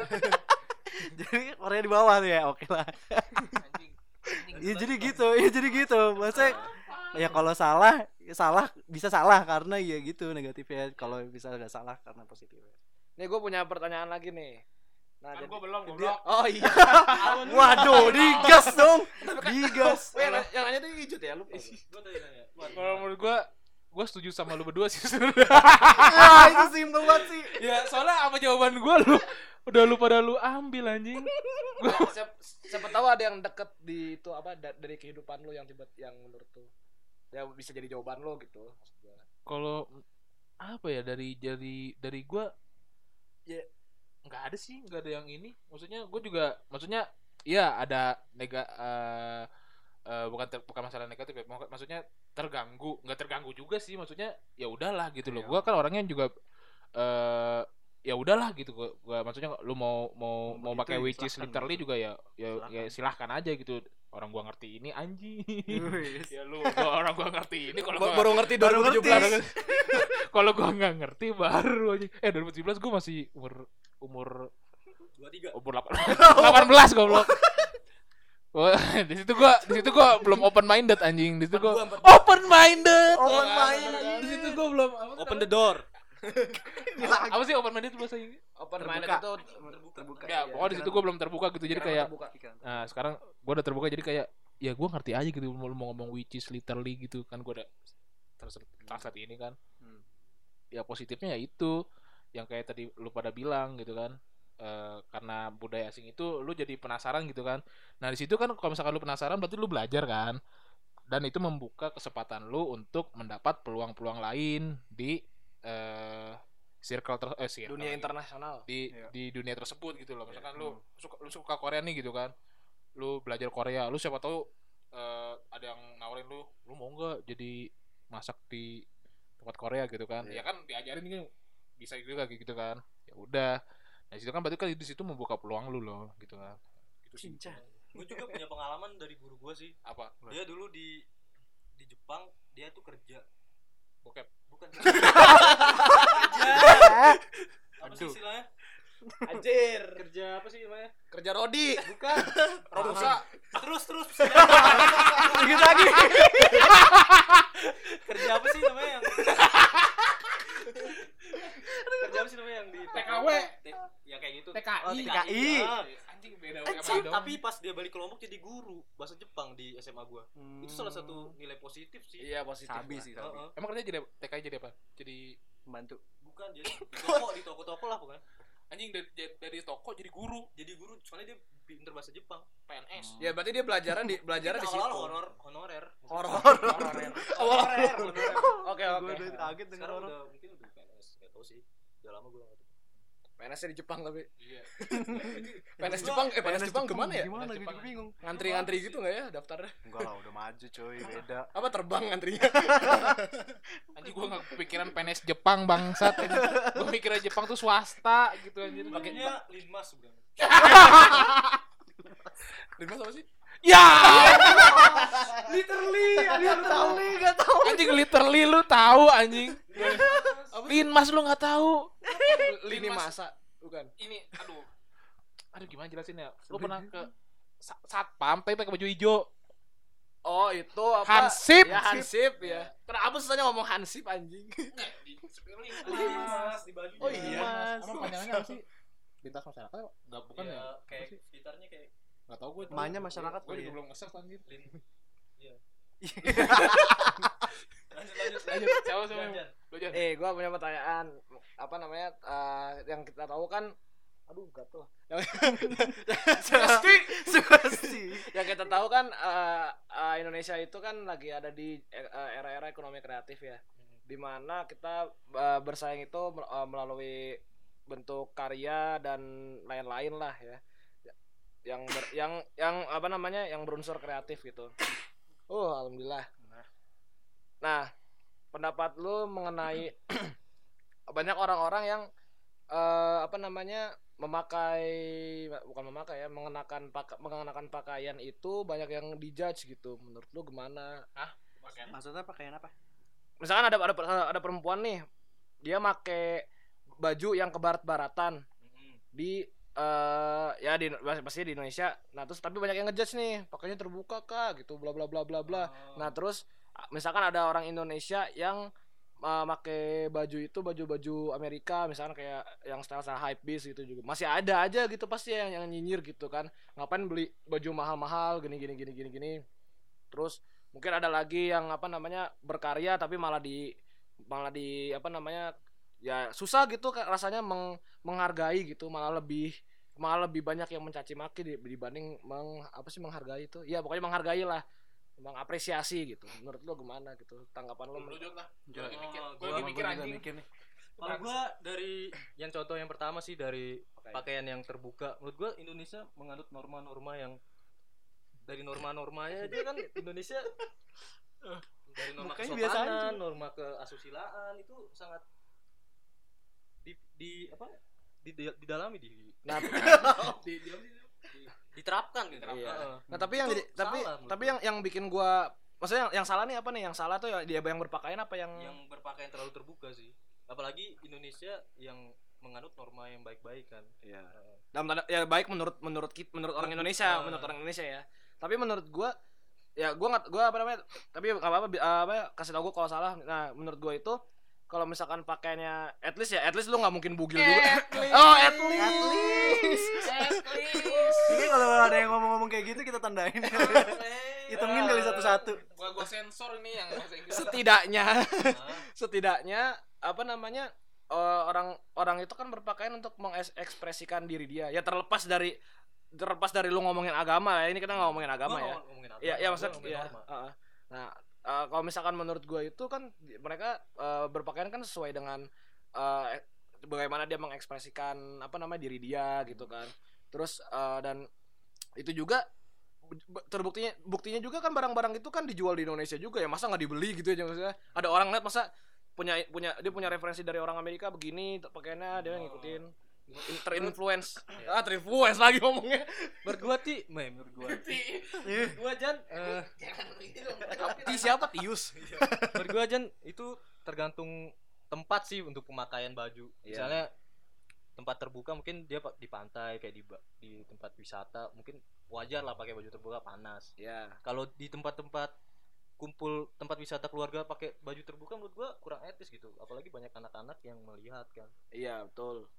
[laughs] jadi Korea di bawah tuh ya. Oke lah. Iya jadi gitu. Iya jadi gitu. Maksudnya ya kalau salah ya salah bisa salah karena ya gitu negatifnya. Kalau bisa nggak salah karena positifnya. nih gue punya pertanyaan lagi nih nah Kan jadi gua belum goblok. oh iya [laughs] Waduh, digas dong. Digas. oh, yang, yang nanya tuh hijau ya lupa gua. Gua tadi nanya. Wah, Kalau menurut gua gue setuju sama lu berdua sih sebenarnya. [laughs] ah itu simpel banget sih ya soalnya sama jawaban gue lu udah lu pada lu ambil anjing [laughs] siapa, siapa tahu ada yang deket di itu apa da- dari kehidupan lu yang tiba yang menurut tuh ya bisa jadi jawaban lo gitu maksud gua. kalau apa ya dari dari dari gue ya nggak ada sih nggak ada yang ini maksudnya gue juga maksudnya iya ada nega eh, eh, bukan ter- bukan masalah negatif ya mak- maksudnya terganggu nggak terganggu juga sih maksudnya ya udahlah gitu loh Iya. gue kan orangnya juga eh ya udahlah gitu gua, gua maksudnya lu mau mau Mau mau begitu pakai ya, which is literally gitu. juga ya ya ya Silahkan. silahkan aja gitu orang gua ngerti ini anjing. Ya lu orang gua ngerti ini kalau gua baru ngerti Baru ngerti. 2017 [laughs] kalau gua nggak ngerti baru aja. Eh 2017 gua masih umur umur dua tiga. umur 8 18 [laughs] goblok. Wah, di situ gua di situ gua belum open minded anjing. Di situ gua open minded Open minded. di situ gua belum apa, open the door. Apa sih open minded bahasa Inggris open Terbuka. minded itu terbuka. Ya pokoknya di situ gua belum terbuka gitu. Jadi kayak terbuka. nah sekarang gua udah terbuka jadi kayak ya gua ngerti aja gitu mau, ngomong which is literally gitu kan gua udah terus translate ini kan. Hmm. ya positifnya ya itu yang kayak tadi lu pada bilang gitu kan. Eh, karena budaya asing itu lu jadi penasaran gitu kan. Nah di situ kan kalau misalkan lu penasaran berarti lu belajar kan? Dan itu membuka kesempatan lu untuk mendapat peluang-peluang lain di eh circle ter eh, circle dunia internasional. Di Iya. di dunia tersebut gitu loh. Misalkan Iya. lu suka lu suka Korea nih gitu kan. Lu belajar Korea lu siapa tahu eh, ada yang nawarin lu lu mau nggak jadi masak di tempat Korea? gitu kan. Iya. ya kan diajarin kan bisa juga kayak gitu kan. Ya udah. Nah situ kan berarti kan di situ membuka peluang lu loh gitu kan. Gitu sih. Cincang. gue juga punya pengalaman dari guru gue sih. Apa? Dia dulu di di Jepang dia tuh kerja. Bokep. Bukan [laughs] kerja apa sih Aduh. istilahnya anjir. Kerja apa sih namanya? Kerja Rodi. Bukan. [laughs] Robusa terus terus. [laughs] Dikit lagi. kerja apa sih namanya yang kerja apa sih namanya yang di TKW. Ya kayak gitu. TKI. Oh, TKI. Anjing beda Tapi- tapi pas dia balik ke Lombok jadi guru bahasa Jepang di SMA gua. Hmm. itu salah satu nilai positif sih. Iya positif. Sabi sih sabi. Emang kerja jadi TKI jadi apa? Jadi Membantu. bukan jadi [laughs] di toko di toko-toko lah bukan anjing dari, dari toko jadi guru. Jadi guru soalnya dia pinter bahasa Jepang PNS ya berarti dia belajaran di belajaran di situ. honor honorer. Horor. [laughs] Honorer. Honorer. oke oke. Udah kaget orang. udah. Mungkin udah PNS nggak tahu sih. Udah lama gua nggak PNS di Jepang tapi. Iya. [laughs] PNS Jepang eh PNS Jepang gimana ya? Gimana Jepang. gitu bingung. ngantri-ngantri gitu nggak ya daftarnya? Enggak lah udah maju coy, [laughs] beda. apa terbang ngantrinya? [laughs] Anjing gua nggak kepikiran PNS Jepang bangsat. Gua mikirnya Jepang tuh swasta gitu anjir. Makanya linmas sebenarnya. Lima apa sih ya. [laughs] Literally, nih, enggak tahu. anjing literally lu tahu anjing. Linmas lu nggak tahu. Lini masa bukan. Ini aduh. Aduh gimana jelasin ya lu pernah ke sa- satpam tapi pakai baju hijau. Oh itu apa? Hansip. ya Hansip ya. Kenapa susahnya ngomong Hansip anjing? Linmas di Bali Oh iya. Mas. Emang panjangannya apa sih? Lintas masyarakat nggak bukan ya, ya? kayak sekitarnya kayak Nggak tahu gue. Emangnya masyarakat Gue juga ya? belum nge-search anjir. lin [laughs] iya [laughs] Lanjut lanjut. Lanjut. Siapa siapa? Jan. eh gua punya pertanyaan apa namanya eh, yang kita tahu kan aduh gatel yang, [laughs] Sugesti, sugesti. yang kita tahu kan eh, eh, Indonesia itu kan lagi ada di era-era ekonomi kreatif ya di mana kita eh, bersaing itu mel- melalui bentuk karya dan lain-lain lah ya yang ber- yang yang apa namanya yang berunsur kreatif gitu. Oh alhamdulillah. Nah. Pendapat lu mengenai [clears throat] banyak orang-orang yang eh, apa namanya memakai bukan memakai ya mengenakan paka- mengenakan pakaian itu banyak yang dijudge gitu. Menurut lu gimana? Maksudnya pakaian apa? misalkan ada ada ada perempuan nih dia make baju yang ke barat-baratan Mm-mm. di eh ya di pasti di Indonesia. Nah terus tapi banyak yang ngejudge nih pakainya terbuka kak gitu bla bla bla bla bla. Nah terus misalkan ada orang Indonesia yang uh, make baju itu baju-baju Amerika misalkan kayak yang style style hype beast gitu juga. Masih ada aja gitu pasti yang yang nyinyir gitu kan. Ngapain beli baju mahal-mahal gini gini gini gini gini. Terus mungkin ada lagi yang apa namanya berkarya tapi malah di malah di apa namanya ya susah gitu rasanya meng- menghargai gitu malah lebih malah lebih banyak yang mencaci maki di- dibanding meng apa sih menghargai itu ya pokoknya menghargai lah mengapresiasi gitu menurut lo gimana gitu tanggapan lo Lu jawab lah. Gua Jawab. lagi mikir. Oh, Gua gua- lagi mikir anjing. mikir nih. Kalau gua dari yang contoh yang pertama sih dari Oke. pakaian yang terbuka. Menurut gua Indonesia menganut norma-norma yang dari norma-normanya aja kan Indonesia [laughs] dari norma Mukanya kesopanan, norma keasusilaan itu sangat di di apa? Di, di, didalami di nah Di [laughs] [laughs] di di- diterapkan gitu. Iya. Heeh. Nah tapi yang tapi salah menurut tapi yang yang bikin gua maksudnya yang, yang salah nih apa nih? Yang salah tuh ya dia yang berpakaian apa yang, yang berpakaian terlalu terbuka sih. Apalagi Indonesia yang menganut norma yang baik-baik kan. ya dalam tanda ya baik menurut menurut kit menurut orang Indonesia, Ah. menurut orang Indonesia ya. Tapi menurut gua ya gua nggak gua apa namanya? Tapi nggak apa-apa apa ya, kasih tau gua kalau salah. Nah, menurut gua itu kalau misalkan pakaiannya at least ya at least lu nggak mungkin bugil juga. [laughs] oh, at [laughs] least. Ini kalau ada yang ngomong-ngomong kayak gitu kita tandain. [laughs] Hitungin kali satu-satu. Gua gua sensor ini yang bahasa Inggris. Setidaknya setidaknya apa namanya eh, orang orang itu kan berpakaian untuk mengekspresikan diri dia ya terlepas dari terlepas dari lu ngomongin agama ya ini kita nggak ngomongin agama gua ya ngomong- ngomongin agama, Iya, iya maksud ya. norma. heeh. Nah, eh, kalau misalkan menurut gue itu kan mereka eh, berpakaian kan sesuai dengan eh, bagaimana dia mengekspresikan apa namanya diri dia gitu kan. Terus eh, dan itu juga terbuktinya buktinya juga kan barang-barang itu kan dijual di Indonesia juga ya. Masa nggak dibeli gitu ya maksudnya ada orang lihat masa punya punya dia punya referensi dari orang Amerika begini pakaiannya dia ngikutin. Terinfluence. Ah terinfluence lagi ngomongnya. Menurut gua ti, menurut gua. [laughs] menurut gua Jan, Ti siapa Tius [laughs] menurut gua Jan itu tergantung tempat sih untuk pemakaian baju. Iya. Misalnya tempat terbuka mungkin dia di pantai kayak di di tempat wisata mungkin wajar lah pakai baju terbuka panas. ya Kalau di tempat-tempat kumpul tempat wisata keluarga pakai baju terbuka menurut gua kurang etis gitu. Apalagi banyak anak-anak yang melihat kan. iya betul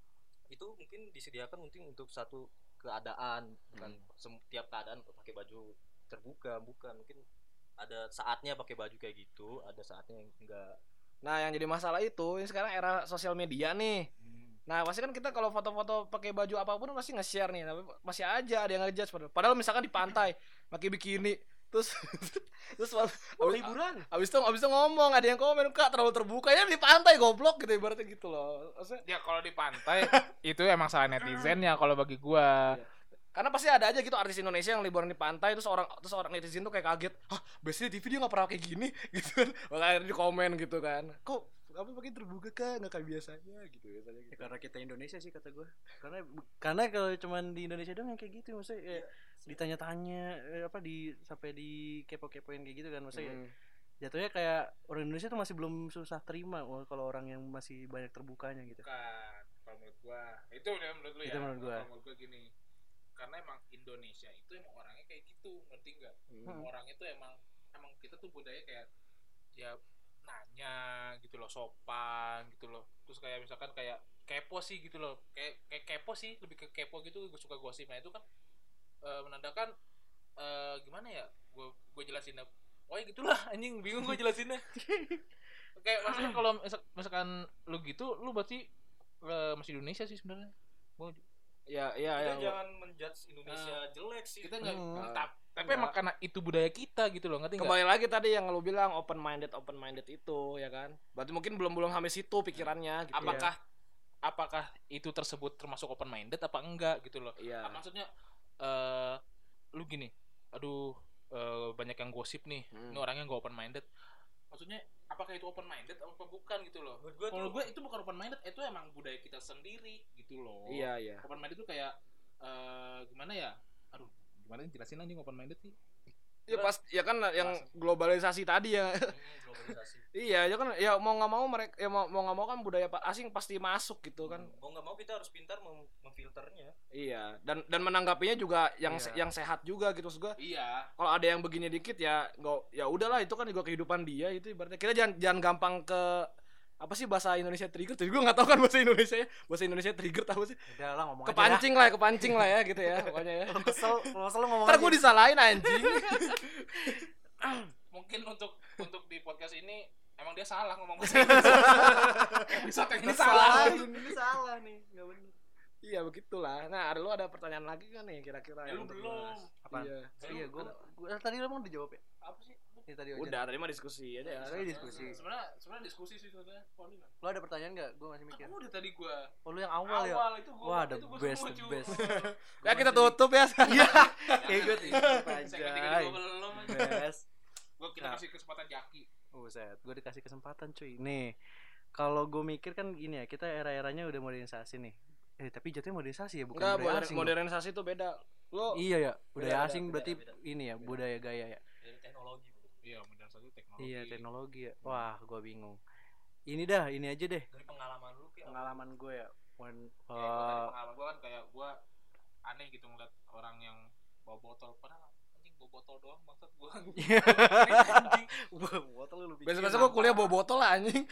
Itu mungkin disediakan mungkin untuk satu keadaan bukan setiap keadaan pakai baju terbuka bukan mungkin ada saatnya pakai baju kayak gitu ada saatnya yang enggak Nah, yang jadi masalah itu, ini sekarang era sosial media nih. Nah, pasti kan kita kalau foto-foto pakai baju apa pun pasti nge-share nih, tapi masih aja ada yang ngejudge padahal. Padahal misalkan di pantai pakai bikini, terus [laughs] terus abis, liburan abis itu abis itu ngomong ada yang komen kak terlalu terbuka ya di pantai goblok gitu ibaratnya gitu loh. Maksudnya, Ya kalau di pantai [laughs] itu emang salah netizen ya kalau bagi gua. Karena pasti ada aja gitu artis Indonesia yang liburan di pantai terus orang terus orang netizen tuh kayak kaget, "Hah, biasanya di TV dia nggak pernah kayak gini." [laughs] gitu kan. Makanya di komen gitu kan. Kok apa pakai terbuka kak nggak kayak biasanya gitu biasanya Ya, gitu. karena kita Indonesia sih kata gue karena karena kalau cuman di Indonesia doang yang kayak gitu maksudnya kayak ditanya-tanya eh, apa di sampai di kepo-kepoin kayak gitu kan maksudnya Hmm. jatuhnya kayak orang Indonesia tuh masih belum susah terima kalau orang yang masih banyak terbukanya gitu Bukan. Kalau menurut gua itu udah menurut lu ya. Itu menurut gua. Kalau menurut gua gini. Karena emang Indonesia itu emang orangnya kayak gitu, ngerti nggak? Hmm. Orangnya tuh emang emang kita tuh budaya kayak ya nanya gitu loh, sopan gitu loh. Terus kayak misalkan kayak kepo sih gitu loh. Kayak kayak kepo sih, lebih ke kepo gitu. Gue suka gosip. Nah, itu kan eh, menandakan eh, gimana ya? Gue gue jelasin Oh ya gitulah [laughs] anjing bingung gue jelasinnya. [laughs] kayak maksudnya kalau misal- misalkan lu gitu, lu berarti eh, masih Indonesia sih sebenarnya. Ya, ya, kita ya. jangan menjudge Indonesia jelek sih kita nggak Hmm. tap- tapi Enggak. emang karena itu budaya kita gitu loh ngerti Kembali lagi tadi yang lu bilang open minded, open minded itu ya kan. Berarti mungkin belum belum sampai situ pikirannya gitu. apakah apakah itu tersebut termasuk open minded apa enggak gitu loh Iya. Ah, maksudnya eh lu gini aduh eh, banyak yang gosip nih Hmm. ini orangnya nggak open minded maksudnya apakah itu open minded apa? Bukan gitu loh. Menurut gua kalau tuh- gue itu bukan open minded itu emang budaya kita sendiri gitu loh. Iya, iya. open minded itu kayak eh gimana ya? Aduh gimana nih jelasin anjing open minded sih Ya pas ya kan yang globalisasi tadi ya. Hmm, [laughs] globalisasi iya, ya kan ya mau nggak mau mereka ya mau mau nggak mau kan budaya asing pasti masuk gitu kan. mau nggak mau kita harus pintar mem- memfilternya Iya, dan dan menanggapinya juga yang Iya. se- yang sehat juga gitu maksud gua. iya Kalau ada yang begini dikit ya nggak ya udahlah itu kan juga kehidupan dia itu ibaratnya. Kita jangan jangan gampang ke apa sih bahasa Indonesia trigger? Tapi gue nggak tahu kan bahasa Indonesia ya. Bahasa Indonesia trigger tahu sih? udah lah ngomong Kepancing lah, ya, kepancing lah ya gitu ya pokoknya ya. aja dah. kesel lu ngomong Ntar aja. gue disalahin anjing. [clears throat] mungkin untuk untuk di podcast ini emang dia salah ngomong bahasa. [laughs] Episode yang ini salah. ini salah nih nggak bener Iya begitulah. Nah, ada lu ada pertanyaan lagi kan nih kira-kira Ya lu untuk belum. Apaan? Iya. iya gua, gua tadi emang dijawab ya Apa sih? Ini tadi aja Udah, tadi mah diskusi aja ya. Tadi diskusi. Sebenarnya sebenarnya diskusi sih sebenarnya. Lo ada pertanyaan nggak gua masih mikir Kan udah tadi gua oh lu yang awal, ya awal itu gua Wah, the itu gua best, the best. [laughs] Ya kita tutup ya. [laughs] iya kayak gue tutup aja belum best Gua kita Nah. kasih kesempatan Jaki. Buset, gue dikasih kesempatan cuy. Nih, kalau gue mikir kan gini ya, kita era-eranya udah modernisasi nih. Eh, tapi jatuhnya modernisasi ya, bukan Enggak, budaya asing. modernisasi itu beda. Lo Iya ya, budaya Beda, asing beda, berarti beda. ini ya, Beda. budaya gaya ya. dari teknologi. Iya, satu teknologi. Iya, teknologi ya. Wah, gue bingung. Ini dah, ini aja deh. dari pengalaman lu kayak Pengalaman gue ya. When, gua tadi uh, pengalaman gua kan kayak gua aneh gitu ngeliat orang yang bawa botol padahal anjing bawa botol doang maksud gua [laughs] anjing Wah, botol lu bikin. biasa-biasa gua kuliah bawa botol lah anjing.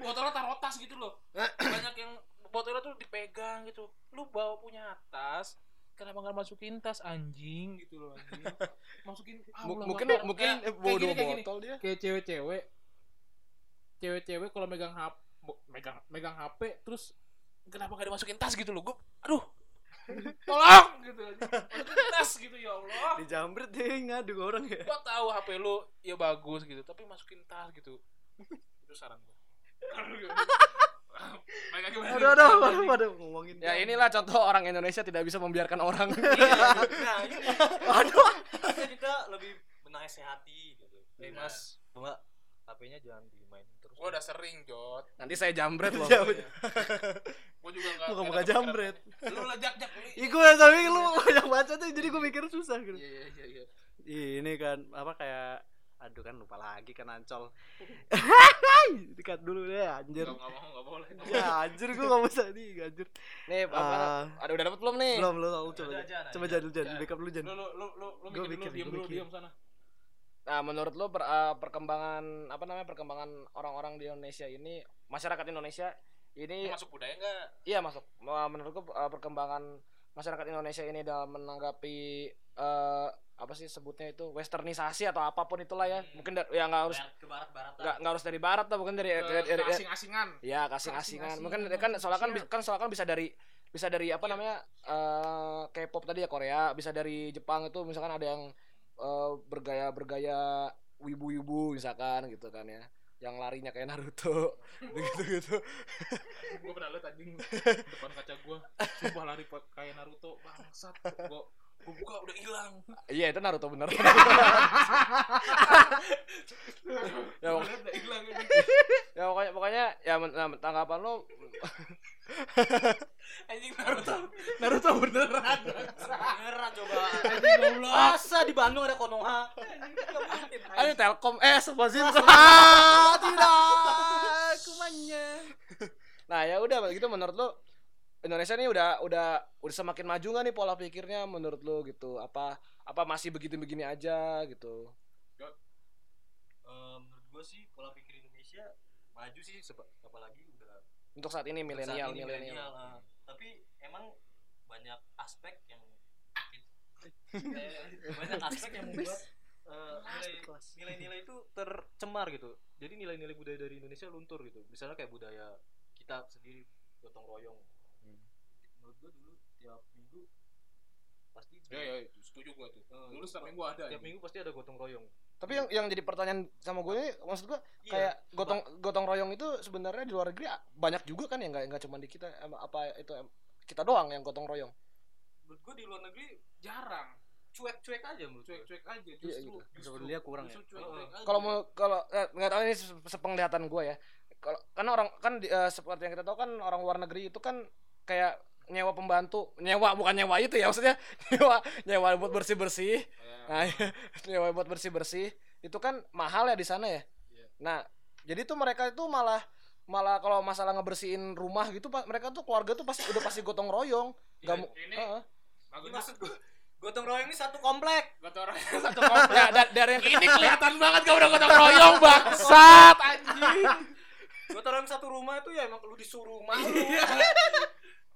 Botolnya taruh tas gitu loh [laughs] banyak yang botolnya tuh dipegang gitu lu bawa punya tas kenapa nggak masukin tas anjing gitu loh anjing [laughs] masukin Allah mungkin mungkin Kayak- eh, bawa kayak dua gini, kayak gini. botol dia. kayak cewek-cewek cewek-cewek kalau megang HP megang megang HP terus kenapa gak dimasukin tas gitu loh gue aduh [laughs] tolong gitu masukin tas gitu ya Allah Di jambret deh ngadu orang ya. gua tahu HP lu ya bagus gitu tapi masukin tas gitu itu saran gimana? [laughs] Aduh, aduh, aduh, aduh, ngomongin. Ya inilah contoh orang Indonesia tidak bisa membiarkan orang. Iya, nah ini Aduh. kita lebih menasehati gitu eh Iya. mas bunga HP-nya jangan dimainin terus gua udah sering jot Nanti saya jambret loh. Ya, gua juga nggak Bukan nggak bukan ada jambret. lu lejak jak lu Ih, gue tapi lu [laughs] banyak baca tuh, jadi gue mikir susah gitu. iya iya iya iya ini kan apa kayak aduh kan lupa lagi kan ancol [laughs] dekat dulu deh anjir nggak nggak mau nggak boleh nggak boleh. ya anjir gue gak bisa nih anjir Nih, apa? Ah. ada udah dapat belum nih? belum belum lu coba. Jan, coba jangan dulu jangan Jan. backup dulu Jan lu lu lu lu mikir mikir, dulu diam dulu diam sana Nah, menurut lo per- eh, perkembangan apa namanya perkembangan orang-orang di Indonesia ini, masyarakat Indonesia ini masuk budaya nggak iya masuk. Eh, Menurutku eh, perkembangan masyarakat Indonesia ini dalam menanggapi eh, apa sih sebutnya itu westernisasi atau apa pun itulah ya. Hmm. Mungkin ya nggak harus ke barat-barat nggak nggak harus dari barat lah, mungkin dari, Ke- dari, dari- asing-asingan. Ya kasing asingan. Mungkin kan soalnya kan bi- kan soalnya kan bisa dari bisa dari apa Iya. namanya eh K-pop tadi ya Korea, bisa dari Jepang itu misalkan ada yang eh, bergaya bergaya wibu-wibu misalkan gitu kan ya. Yang larinya kayak Naruto. [laughs] Gitu gitu gue pernah liat anjing depan kaca gue sumpah lari kayak Naruto bangsat. Gue gue buka udah hilang. Iya itu Naruto bener. [laughs] Ya, pok- Gua liat udah hilang ini. ya pokoknya pokoknya ya men- nah, tanggapan lo [laughs] anjing Naruto. Naruto beneran. Beneran coba. Anjing goblok. Masa di Bandung ada Konoha? Ayo Telkom. Eh sponsorin ah tidak. Kumanya nah ya udah gitu menurut lo Indonesia nih udah udah udah semakin maju nggak nih pola pikirnya menurut lo gitu? Apa apa masih begitu begini aja gitu? Eh, menurut gue sih pola pikir Indonesia maju sih seba- apalagi udah untuk saat ini milenial ini milenial. ah. tapi emang banyak aspek yang Eh, [laughs] banyak aspek yang membuat eh, nilai nilai-nilai itu tercemar gitu. Jadi nilai-nilai budaya dari Indonesia luntur gitu. Misalnya kayak budaya kita sendiri gotong royong menurut gue dulu tiap minggu pasti ya ya setuju gue tuh. Eh, dulu setiap minggu ada tiap minggu pasti ada gotong royong. Tapi yang yang jadi pertanyaan sama gue ini maksud gue Iya, kayak gotong gotong royong itu sebenarnya di luar negeri ah, banyak juga kan ya nggak nggak cuma di kita apa itu kita doang yang gotong royong. Menurut gue di luar negeri jarang. Cuek-cuek aja menurut cuek-cuek aja Iya, justru gitu. justru. Sebenarnya kurang ya? justru aja. kalau mau kalau eh, nggak tahu ini se- sepenglihatan gue ya. Kalau karena orang kan di- eh, seperti yang kita tahu kan orang luar negeri itu kan kayak nyewa pembantu nyewa bukan nyewa itu ya maksudnya [laughs] nyewa nyewa buat bersih bersih Ya, nah [laughs] nyewa buat bersih bersih itu kan mahal ya di sana ya. Iya. nah jadi tuh mereka itu malah malah kalau masalah ngebersihin rumah gitu pak mereka tuh keluarga tuh pasti udah pasti gotong royong. Nggak Iya, bagus Ini maksud gue gotong royong ini satu komplek. Gotong royong [laughs] satu komplek. Ya da- dari yang ini kelihatan banget gak udah gotong royong bangsat anjing. Gotong royong satu rumah itu ya emang lu disuruh malu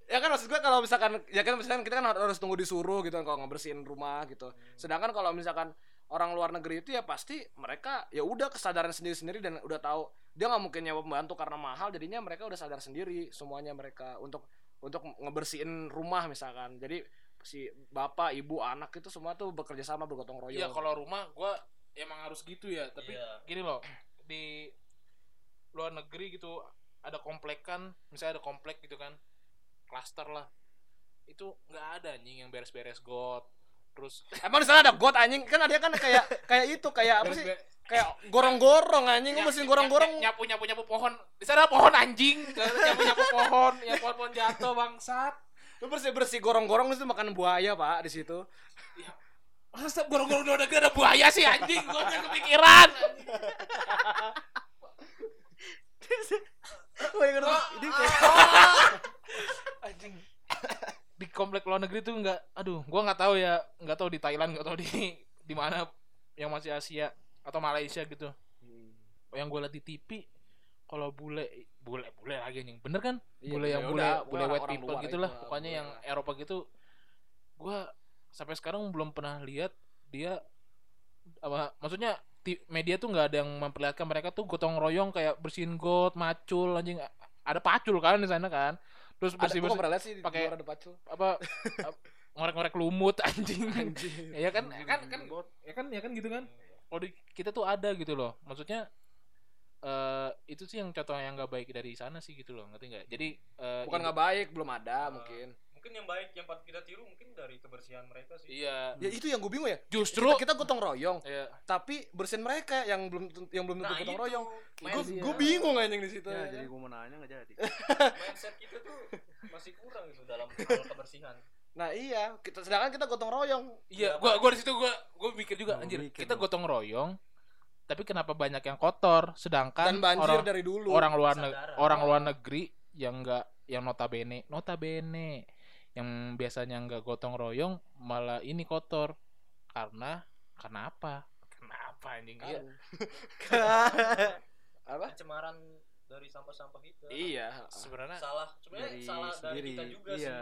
ya kan maksud gue kalau misalkan ya kan misalkan kita kan harus tunggu disuruh gitu kan kalau ngebersihin rumah gitu. Sedangkan kalau misalkan orang luar negeri itu ya pasti mereka ya udah kesadaran sendiri-sendiri dan udah tahu dia nggak mungkin nyewa pembantu karena mahal jadinya mereka udah sadar sendiri semuanya mereka untuk untuk ngebersihin rumah misalkan. Jadi si bapak ibu anak itu semua tuh bekerja sama bergotong royong. Iya kalau rumah gua emang harus gitu ya tapi Iya. gini loh di luar negeri gitu ada komplekan misalnya ada komplek gitu kan klaster lah. Itu nggak ada anjing yang beres-beres got. Terus [laughs] emang di sana ada got anjing? Kan ada kan kayak kayak itu kayak apa sih? Kayak gorong-gorong anjing mesin gorong-gorong. ny- nyapu nyapu nyapu pohon. Di sana ada pohon anjing. Nyapu nyapu pohon. Ya pohon pohon jatuh bangsat. Lu bersih bersih gorong-gorong itu makan buaya pak di situ. Masa gorong-gorong udah ada buaya sih anjing [laughs] udah kepikiran Ini [laughs] anjing. Di komplek luar negeri tuh nggak aduh gua nggak tahu ya nggak tahu di Thailand nggak tahu di di mana yang masih Asia atau Malaysia gitu. Yang gue liat di TV kalau bule bule bule lagi anjing. Bener kan? Iya, bule yang ya bule udah, bule white people luar gitulah itu, pokoknya yang lah. Eropa gitu. Gua sampai sekarang belum pernah lihat dia apa maksudnya media tuh nggak ada yang memperlihatkan mereka tuh gotong royong kayak bersihin got macul anjing. Ada pacul kan di sana kan? Terus ada bersih bersih pernah lihat sih pakai- ada pacul. apa [laughs] ap- ngorek-ngorek lumut anjing. Anjing. Ya kan ya kan kan ya kan ya kan gitu kan? Kalau di kita tuh ada gitu loh. Maksudnya eh itu sih yang contoh yang nggak baik dari sana sih gitu loh ngerti nggak? Jadi eh, bukan nggak baik belum ada mungkin mungkin yang baik yang patut kita tiru mungkin dari kebersihan mereka sih. Iya. Ya itu yang gue bingung ya. Justru kita, kita gotong royong ya tapi bersihin mereka yang belum yang belum tentu Nah, gotong itu. royong. Gue Mindset- gue bingung anjing di situ. Ya, ya. jadi gue mau nanya nggak jadi? [laughs] Mindset kita tuh masih kurang gitu dalam hal kebersihan. Nah iya. Kita sedangkan kita gotong royong. Iya gua gua di situ gua gua mikir juga Gua anjir mikir kita gotong royong tapi kenapa banyak yang kotor? Sedangkan dan banjir orang dari dulu. orang luar neg- Kesadaran. orang luar negeri yang enggak yang notabene notabene yang biasanya nggak gotong royong malah ini kotor. Karena kenapa kenapa anjing? Iya. [laughs] Apa? Pencemaran dari sampah-sampah kita iya. Sebenarnya salah. Sebenarnya dari salah dari sendiri. kita juga iya. sih.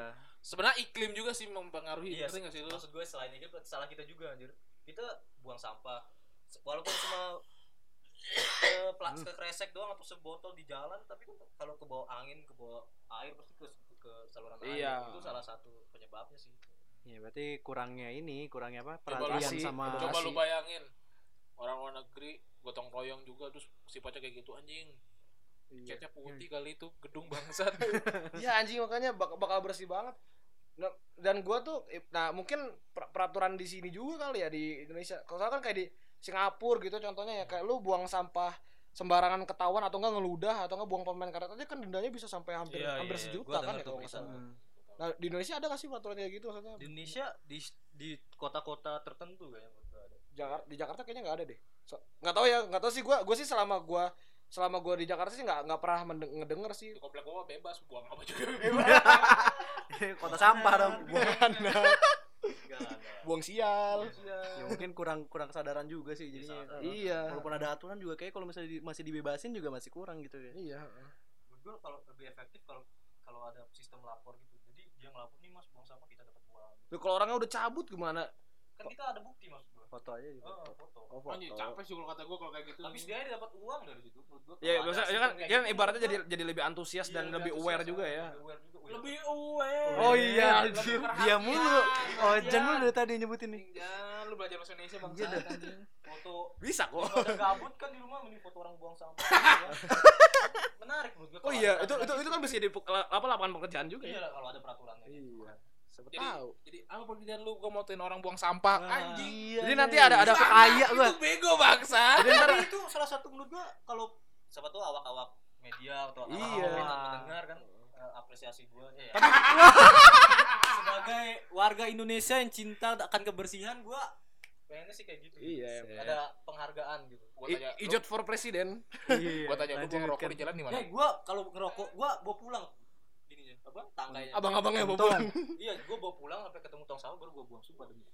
Sebenarnya iklim juga sih mempengaruhi iya ngerti nggak sih lu? maksud gue selain itu salah kita juga anjir. Kita buang sampah. Walaupun cuma ke plas ke kresek doang atau sebotol di jalan tapi kan kalau ke bawah angin ke bawah air pasti ke ke saluran air Iya. itu salah satu penyebabnya sih ya berarti kurangnya ini kurangnya apa Coba perhatian lu- sama coba lu bayangin orang luar negeri gotong royong juga terus sifatnya kayak gitu anjing Iya. catnya putih kali itu gedung bangsat Iya [laughs] anjing makanya bak- bakal bersih banget. Nah, dan gua tuh nah mungkin per- peraturan di sini juga kali ya di Indonesia. Kalau kan kayak di Singapura gitu contohnya ya kayak lu buang sampah sembarangan ketahuan atau enggak ngeludah atau enggak buang permen karet aja kan dendanya bisa sampai hampir Iya, hampir iya, sejuta kan ya kalau nggak berita. salah. Nah, di Indonesia ada gak sih peraturan kayak gitu maksudnya? di Indonesia di di kota-kota tertentu kayaknya gue ada Jakarta di Jakarta kayaknya nggak ada deh. So, nggak tahu ya, nggak tahu sih gua gua sih selama gua selama gua di Jakarta sih nggak nggak pernah ngedenger sih di komplek gua bebas buang apa juga [laughs] [laughs] kota sampah dong buangan [laughs] buang sial. ya mungkin kurang kurang kesadaran juga sih jadinya Kesadaran. Iya. walaupun ada aturan juga kayak kalau misalnya di- masih dibebasin juga masih kurang gitu ya Iya. menurut gue kalau lebih efektif kalau kalau ada sistem lapor gitu jadi dia ngelapor nih mas buang sampah kita dapat uang Loh, kalau orangnya udah cabut gimana? Kan kita ada bukti maksud gue foto aja gitu oh, foto. Oh, anjing capek sih kalau kata gua kalau kayak gitu. Tapi setidaknya dia dapat uang dari situ menurut gue Ya, maksudnya ya kan, ya kan ibaratnya jadi jadi lebih antusias dan lebih aware juga ya. lebih aware Oh iya, anjir. dia mulu. Oh Perhatian. Jan mulu dari tadi nyebutin nih. Jangan lu belajar bahasa Indonesia bang Iya foto. Bisa kok. gabut kan di rumah mending foto orang buang sampah. [laughs] Menarik menurut gue Oh iya, itu itu itu kan bisa jadi pe- apa lapangan pekerjaan juga iya ya. kalau ada peraturannya Iya. Siapa jadi tahu. jadi apa pekerjaan lu? Gua motoin orang buang sampah. Ah, anjing. iya Jadi nih. nanti ada ada Bisa kaya gua. itu bego bangsa. Jadi ntar tapi itu salah satu menurut gua kalau siapa tuh awak-awak media atau awak Iya. mendengar kan eh, apresiasi gua eh, [laughs] sebagai warga Indonesia yang cinta akan kebersihan gua pengennya sih kayak gitu. Iya, iya. ada penghargaan gitu. Gua I- tanya lu, ijot for presiden. Iya, [laughs] gua tanya lu gua ngerokok di jalan di mana? Eh gua kalau ngerokok gua bawa pulang apa tangganya Abang-abangnya Untung. bobong. [laughs] iya gua bawa pulang sampai ketemu tong sampah baru gua buang sumpah demi.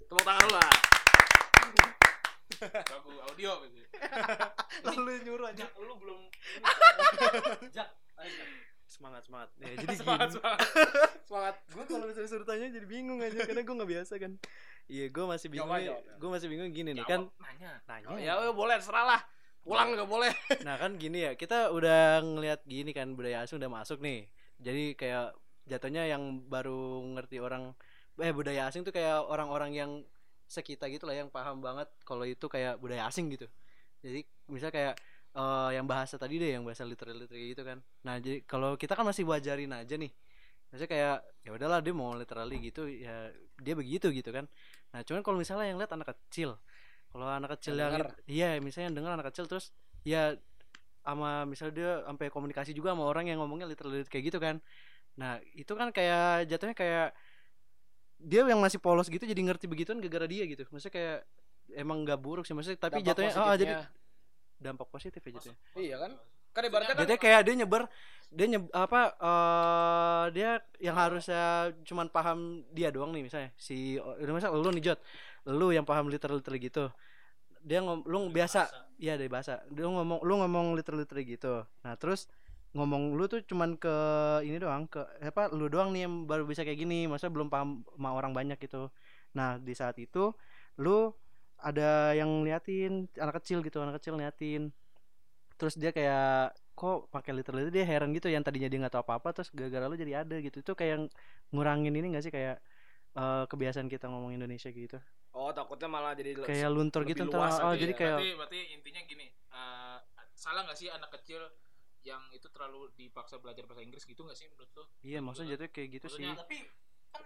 Tepuk tangan lu lah. lagu audio gitu [laughs] lalu nyuruh aja Jak, lu belum Jak, semangat semangat ya [laughs] jadi Semangat, gini semangat. Semangat. gue kalau misalnya suruh tanya jadi bingung aja karena gue nggak biasa kan Iya, gue masih bingung. Gue masih bingung gini nih kan. nanya Nanya. Ya boleh terserah lah. Pulang nggak boleh. [laughs] Nah kan gini ya, kita udah ngelihat gini kan budaya asing udah masuk nih. Jadi kayak jatuhnya yang baru ngerti orang eh budaya asing tuh kayak orang-orang yang sekitar gitu lah yang paham banget kalau itu kayak budaya asing gitu. Jadi misal kayak eh, yang bahasa tadi deh yang bahasa literal literal gitu kan. Nah jadi kalau kita kan masih wajarin aja nih. Maksudnya kayak ya udahlah dia mau literally gitu ya dia begitu gitu kan. Nah cuman kalau misalnya yang lihat anak kecil, kalau anak kecil Yang yang, denger. iya misalnya yang dengar anak kecil terus ya sama misalnya dia sampai komunikasi juga sama orang yang ngomongnya literally kayak gitu kan. Nah itu kan kayak jatuhnya kayak dia yang masih polos gitu jadi ngerti begituan gara-gara dia gitu. Maksudnya kayak emang nggak buruk sih maksudnya tapi Dampak jatuhnya oh, jadi dampak positif ya jatuhnya. Iya kan? Kan ibaratnya kan kayak dia nyebar dia nyeb, apa eh dia yang harusnya cuman paham dia doang nih misalnya si udah masa lu nih Jot lu yang paham literal literal gitu. Dia ngom lu biasa. iya dari bahasa. Dia ngomong lu ngomong literal literal gitu. Nah terus ngomong lu tuh cuman ke ini doang ke apa lu doang nih yang baru bisa kayak gini. Masa belum paham sama orang banyak gitu. Nah di saat itu lu ada yang liatin anak kecil gitu anak kecil liatin. Terus dia kayak kok pakai literal itu dia heran gitu yang tadinya dia nggak tahu apa apa terus gara-gara lu jadi ada gitu. Itu kayak ngurangin ini gak sih? Kayak eh, kebiasaan kita ngomong Indonesia gitu oh takutnya malah jadi kayak luntur lebih gitu luas ntar. oh, nanti jadi ya. kayak berarti berarti intinya gini eh, salah nggak sih anak kecil yang itu terlalu dipaksa belajar bahasa Inggris gitu nggak sih menurut lo? Iya maksudnya jatuhnya kayak gitu sih. Maksudnya tapi kan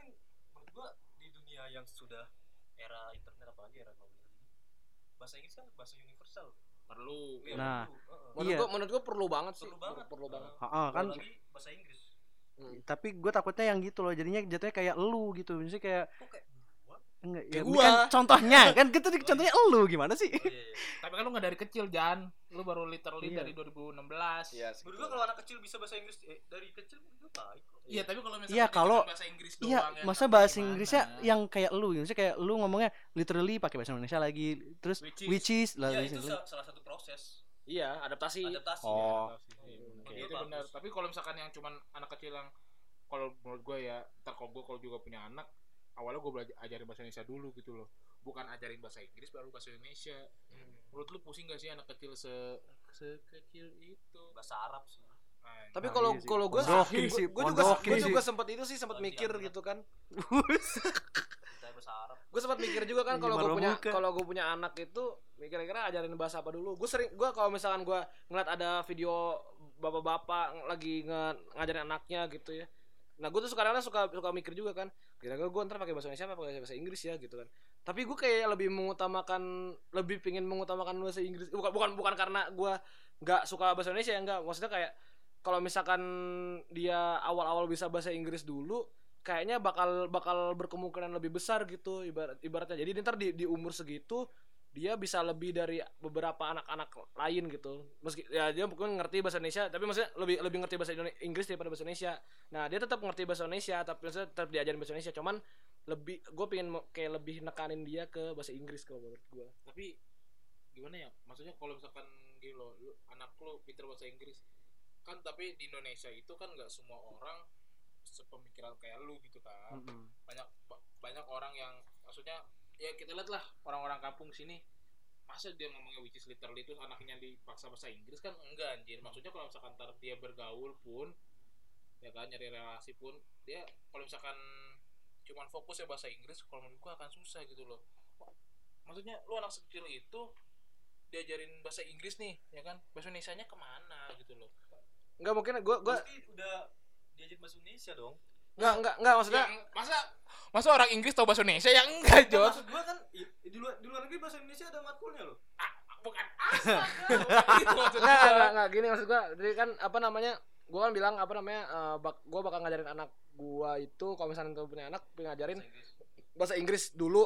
menurut gua di dunia yang sudah era internet apalagi era global ini bahasa Inggris kan bahasa universal. Perlu. Iya, Nah, perlu. Heeh. menurut Iya. gua menurut gua perlu banget sih. Perlu banget. perlu banget. Heeh, kan. Apalagi bahasa Inggris. Tapi gue takutnya yang gitu loh jadinya jatuhnya kayak elu gitu. Misalnya kayak kayak enggak ya gua. [laughs] kan contohnya kan di contohnya elu gimana sih oh, iya, iya. tapi kan lu nggak dari kecil Jan lu baru literally Iya. dari 2016 iya menurut gua kalau anak kecil bisa bahasa Inggris eh, dari kecil gua baik Iya, tapi kalau misalnya Iya, dia kalau- bahasa Inggris doang Iya, ya, masa bahasa gimana? Inggrisnya yang kayak lu, maksudnya kayak lu ngomongnya literally pakai bahasa Indonesia lagi, terus Which is- which is lah ya bahasa itu salah satu proses iya adaptasi adaptasi Oh. Iya, Oke. itu Bagus. benar. Tapi kalau misalkan yang cuman anak kecil yang kalau menurut gue ya, ntar kalau gue kalau juga punya anak, awalnya gue belajar ajarin bahasa Indonesia dulu gitu loh. Bukan ajarin bahasa Inggris baru bahasa Indonesia. Menurut lu pusing gak sih anak kecil se sekecil itu? bahasa Arab sih Nah, tapi Nah, kalau iya sih. kalau gue gue juga gue juga sempat itu sih sempat mikir anak. gitu kan kita bahasa Arab gue sempat mikir juga kan kalau gue punya kalau gue punya anak itu kira-kira ajarin bahasa apa dulu gue sering gue kalau misalkan gue ngeliat ada video bapak-bapak lagi nge- ngajarin anaknya gitu ya nah gue tuh kadang-kadang suka suka mikir juga kan kira-kira gue ntar pakai bahasa Indonesia apa pakai bahasa Inggris ya gitu kan. Tapi gue kayak lebih mengutamakan lebih pingin mengutamakan bahasa Inggris. Bukan bukan bukan karena gue nggak suka bahasa Indonesia ya enggak maksudnya kayak kalau misalkan dia awal-awal bisa bahasa Inggris dulu kayaknya bakal bakal berkemungkinan lebih besar gitu ibarat ibaratnya. Jadi ntar di, di umur segitu dia bisa lebih dari beberapa anak-anak lain gitu meski ya dia mungkin ngerti bahasa Indonesia tapi maksudnya lebih lebih ngerti bahasa Indone- Inggris daripada bahasa Indonesia nah dia tetap ngerti bahasa Indonesia tapi maksudnya tetap diajarin bahasa Indonesia cuman lebih gue pengen kayak lebih nekanin dia ke bahasa Inggris kalau menurut gue tapi gimana ya? Maksudnya kalau misalkan gini loh, lu, anak lu pinter bahasa Inggris, kan tapi di Indonesia itu kan nggak semua orang sepemikiran kayak lu gitu kan. Mm-mm. banyak ba- banyak orang yang maksudnya ya kita lihat lah orang-orang kampung sini. Masa dia ngomongnya which is literally itu anaknya dipaksa bahasa Inggris kan? Enggak anjir. Maksudnya kalau misalkan ntar dia bergaul pun ya kan nyari relasi pun dia kalau misalkan cuman fokus ya bahasa Inggris kalau menurut gua akan susah gitu loh. Maksudnya lu anak sekecil itu diajarin bahasa Inggris nih ya kan? Bahasa Indonesia nya ke mana gitu loh? Nggak mungkin gue gue Pasti udah diajak bahasa Indonesia dong nggak nggak nggak maksudnya yang masa masa orang Inggris tahu bahasa Indonesia? Ya enggak Jod maksud gua kan i- di luar di luar negeri bahasa Indonesia ada matkulnya loh. Ah, bukan asal [laughs] bukan gitu maksud nggak gua. nggak nggak gini maksud gue jadi kan apa namanya gue kan bilang apa namanya eh, bak, gue bakal ngajarin anak gue itu kalau misalnya tuh punya anak pengen ngajarin bahasa Inggris. bahasa Inggris dulu.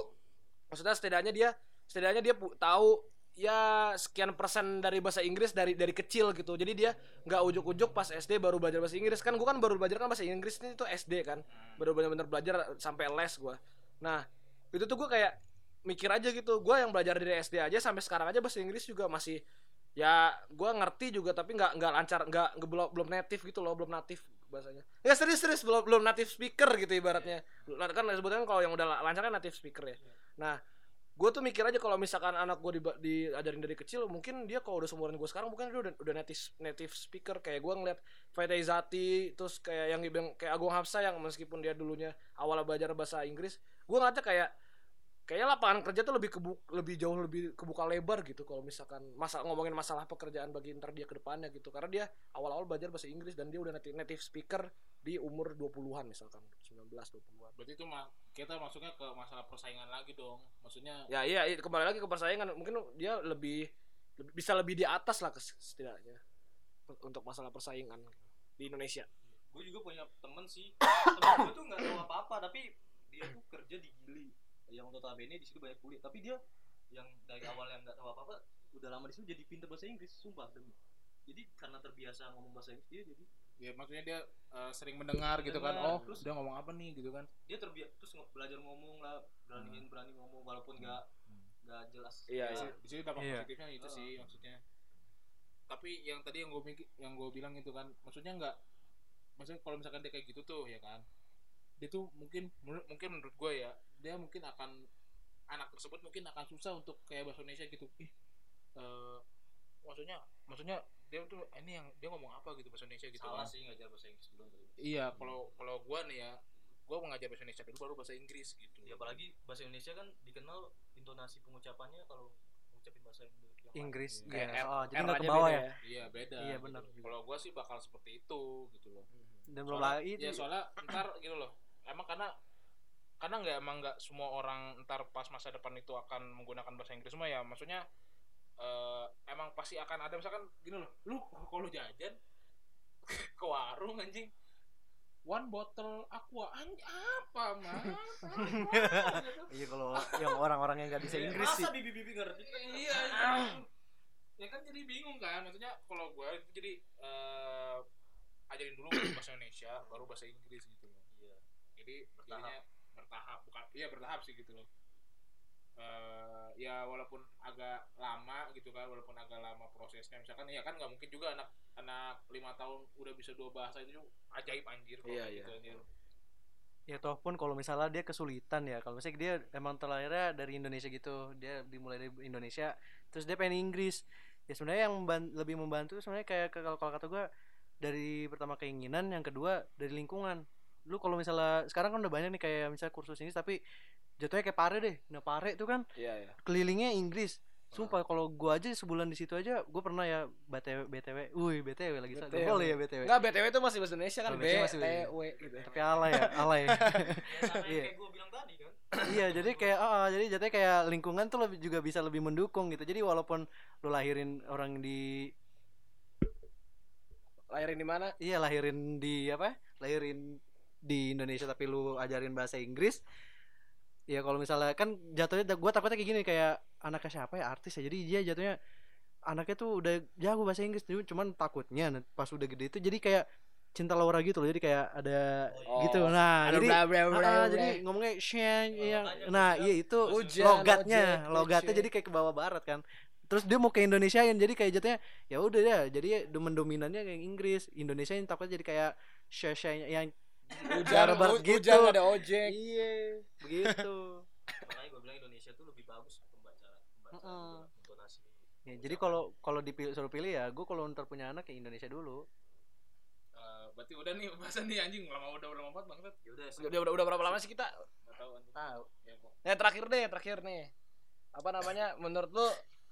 Maksudnya setidaknya dia setidaknya dia pu- tahu ya sekian persen dari bahasa Inggris dari dari kecil gitu. Jadi dia nggak ujuk-ujuk pas SD baru belajar bahasa Inggris. Kan gue kan baru belajar kan bahasa Inggris ini tuh SD kan. Baru benar-benar belajar sampai les gue nah itu tuh gue kayak mikir aja gitu. Gue yang belajar dari SD aja sampai sekarang aja bahasa Inggris juga masih ya gue ngerti juga tapi nggak nggak lancar nggak belum belum native gitu loh belum natif bahasanya. Ya serius serius belum belum native speaker gitu ibaratnya. Kan sebetulnya kalau yang udah la- lancar kan native speaker ya. Nah gue tuh mikir aja kalau misalkan anak gue di, diajarin dari kecil mungkin dia kalau udah seumuran gue sekarang mungkin dia udah udah native native speaker. Kayak gue ngeliat Faizati terus kayak yang dibilang kayak Agung Hafsa yang meskipun dia dulunya awalnya belajar bahasa Inggris gue ngeliatnya kayak kayaknya lapangan kerja tuh lebih kebu lebih jauh lebih kebuka lebar gitu kalau misalkan masa ngomongin masalah pekerjaan bagi ntar dia ke depannya gitu. Karena dia awal-awal belajar bahasa Inggris dan dia udah native, native speaker di umur 20-an misalkan 19 20-an berarti itu mah kita masuknya ke masalah persaingan lagi dong maksudnya ya iya iya, kembali lagi ke persaingan. Mungkin dia lebih, lebih- bisa lebih di atas lah setidaknya untuk masalah persaingan di Indonesia. Gue juga punya temen sih [coughs] temen gue tuh nggak tahu apa apa tapi dia tuh kerja di Gili. Yang notabene di situ banyak kuliah. Tapi dia yang dari awal yang nggak tahu apa apa udah lama di situ jadi pinter bahasa Inggris sumpah demi. Jadi karena terbiasa ngomong bahasa Inggris dia jadi ya maksudnya dia eh, sering mendengar gitu kan Mendengar, oh terus- dia ngomong apa nih? gitu kan. Dia terbiasa terus belajar ngomong lah beraniin berani ngomong walaupun nggak nggak jelas. Iya, Ya, iya. di sini dampak Iya. positifnya itu Oh. sih maksudnya. Tapi yang tadi yang gue yang gue bilang itu kan maksudnya nggak maksudnya kalau misalkan dia kayak gitu tuh ya kan dia tuh mungkin menurut mungkin menurut gue ya dia mungkin akan anak tersebut mungkin akan susah untuk kayak bahasa Indonesia gitu. Ih eh, maksudnya maksudnya dia tuh ini yang dia ngomong apa gitu bahasa Indonesia gitu salah kan. sih ngajar bahasa Inggris dulu iya kalau kalau gue nih ya gue mengajar bahasa Indonesia dulu baru bahasa Inggris gitu ya apalagi bahasa Indonesia kan dikenal intonasi pengucapannya kalau ngucapin bahasa. Inggris Iya. ya Kayak oh, jadi R- nggak ke R-nya bawah beda ya iya beda Iya, gitu. benar. kalau gue sih bakal seperti itu gitu loh dan belum lagi itu ya soalnya ntar gitu loh emang karena karena nggak emang nggak semua orang ntar pas masa depan itu akan menggunakan bahasa Inggris semua ya maksudnya eh, emang pasti akan ada misalkan gini loh lu kalau jajan [laughs] ke warung anjing. One bottle aqua anjing apa mah [laughs] iya kalau yang orang-orang yang nggak bisa Inggris sih. masa bibi-bibi ngerti? Iya anjing. ya kan jadi bingung kan maksudnya kalau gue itu jadi eh, ajarin dulu bahasa Indonesia baru bahasa Inggris gitu. Loh iya. Jadi Bertahap. jadinya bertahap bukan iya bertahap sih gitu loh Eh ya walaupun agak lama gitu kan walaupun agak lama prosesnya misalkan ya kan nggak mungkin juga anak anak lima tahun udah bisa dua bahasa itu ajaib anjir kalau Iya, kayak iya. gitu, anjir. ya toh pun kalau misalnya dia kesulitan ya kalau misalnya dia emang terlahirnya dari Indonesia gitu dia dimulai dari Indonesia terus dia pengen Inggris ya sebenarnya yang memban- lebih membantu sebenarnya kayak kalau kalau kata gue dari pertama keinginan yang kedua dari lingkungan lu kalau misalnya sekarang kan udah banyak nih kayak misalnya kursus Inggris tapi jatuhnya kayak pare deh nah pare itu kan iya iya kelilingnya Inggris Sumpah kalau gua aja sebulan di situ aja gua pernah ya BTW BTW. Wih, BTW lagi BTW. Boleh ya BTW. Enggak, BTW itu masih bahasa Indonesia kan BTW gitu. Tapi alay ya, alay. [laughs] ya sama yang Iya. kayak gue bilang tadi kan iya, jadi kayak ah, ah, jadi jatuhnya kayak lingkungan tuh lebih juga bisa lebih mendukung gitu. Jadi walaupun lu lahirin orang di Lahirin di mana? iya lahirin di apa? Lahirin di Indonesia tapi lu ajarin bahasa Inggris. Ya kalau misalnya kan jatuhnya gua takutnya kayak gini kayak anaknya siapa ya artis ya. Jadi dia jatuhnya anaknya tuh udah jago bahasa Inggris tuh cuman takutnya pas udah gede itu jadi kayak cinta Laura gitu loh. Jadi kayak ada Oh, gitu. Nah, Ada jadi bla bla bla. Ah, bla. jadi ngomongnya Shen Oh, yang nah iya itu Hujan, logatnya ojek, logatnya jadi kayak ke bawah barat kan terus dia mau ke Indonesiain jadi kayak jatuhnya ya udah ya jadi domen dominannya kayak Inggris Indonesia yang takutnya jadi kayak Shen yang Hujan, barat hu- gitu. hujan ada ojek. iya begitu makanya gue bilang Indonesia tuh lebih bagus pembaca pembaca Mm-mm. intonasi ya, jadi kalau kalau dipilih suruh pilih ya gue kalau ntar punya anak ya Indonesia dulu Eh, berarti udah nih bahasan nih anjing lama udah udah lama banget ya udah Udah, udah, udah berapa lama sih kita? tahu anjing Tahu. ya Ya terakhir deh, terakhir nih. Apa namanya? Menurut lu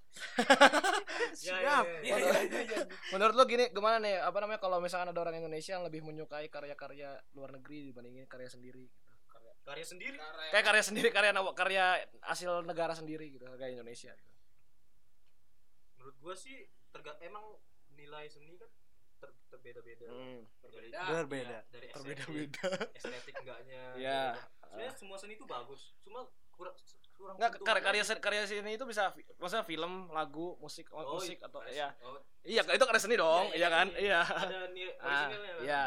[laughs] siap ya, ya, ya, [laughs] ya. menurut lu gini gimana nih? Apa namanya kalau misalkan ada orang Indonesia yang lebih menyukai karya-karya luar negeri dibandingin karya sendiri gitu. karya sendiri Karya- Kayak karya sendiri, karya nawa- karya hasil negara sendiri gitu, kayak Indonesia gitu. menurut gue sih terga emang nilai seni kan ter terbeda-beda Hmm. berbeda Berbeda. dari estetik, Terbeda-beda. estetik enggaknya [laughs] Iya. sebenarnya semua seni itu bagus cuma kurang kurang Enggak sentuhan karya karya karya seni itu bisa maksudnya film, lagu, musik, Oh, musik iya. atau Karya ya. Oh, Iya, itu karya seni dong, Iya, iya iya, kan? iya. Iya. ada nilai [laughs] Ah, kan Iya.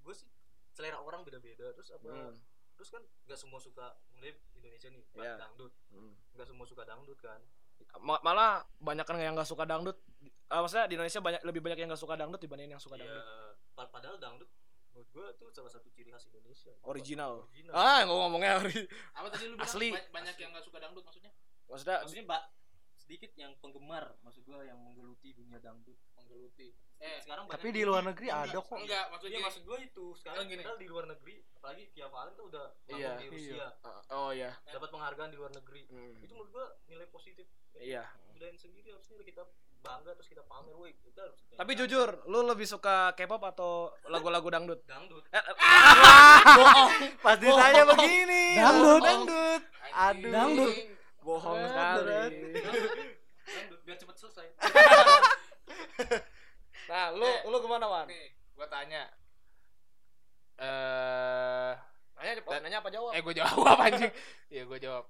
gue sih selera orang beda-beda terus apa Hmm. terus kan nggak semua suka mulai Indonesia nih Iya. dangdut Hmm. nggak semua suka dangdut kan Ma- malah banyak kan yang nggak suka dangdut ah, maksudnya di Indonesia banyak lebih banyak yang gak suka dangdut dibanding yang suka Iya, dangdut. pa- padahal dangdut menurut gua tuh salah satu ciri khas Indonesia. Original. Original. Ah, nggak ngomongnya ori- Apa tadi lu bilang Asli. ba- banyak yang gak suka dangdut maksudnya? Maksudnya Maksudnya mbak sedikit yang penggemar maksud gua yang menggeluti dunia dangdut. Menggeluti. Eh, Sekarang Tapi di luar negeri yang ada kok. enggak Iya maksudnya maksud gua itu sekarang Sekarang gini. padahal di luar negeri apalagi Via Valen tuh udah Iya, di iya. Rusia ah, oh iya. dapat penghargaan di luar negeri Hmm. itu menurut gua nilai positif Iya. budaya sendiri harusnya kita bangga terus kita pamer woi kita harus Tapi jujur, lu lebih suka K-pop atau lagu-lagu dangdut? dangdut Eh, eh, [laughs] bohong. Pas ditanya begini. Dangdut. Dangdut. Aduh. Dangdut. Bohong sekali. dangdut biar cepet selesai [laughs] Nah, lu Eh, lu gimana, Wan? Nih, gua tanya. Eh, Nanya, nanya apa jawab? eh gue jawab [laughs] anjing. Iya, gue jawab.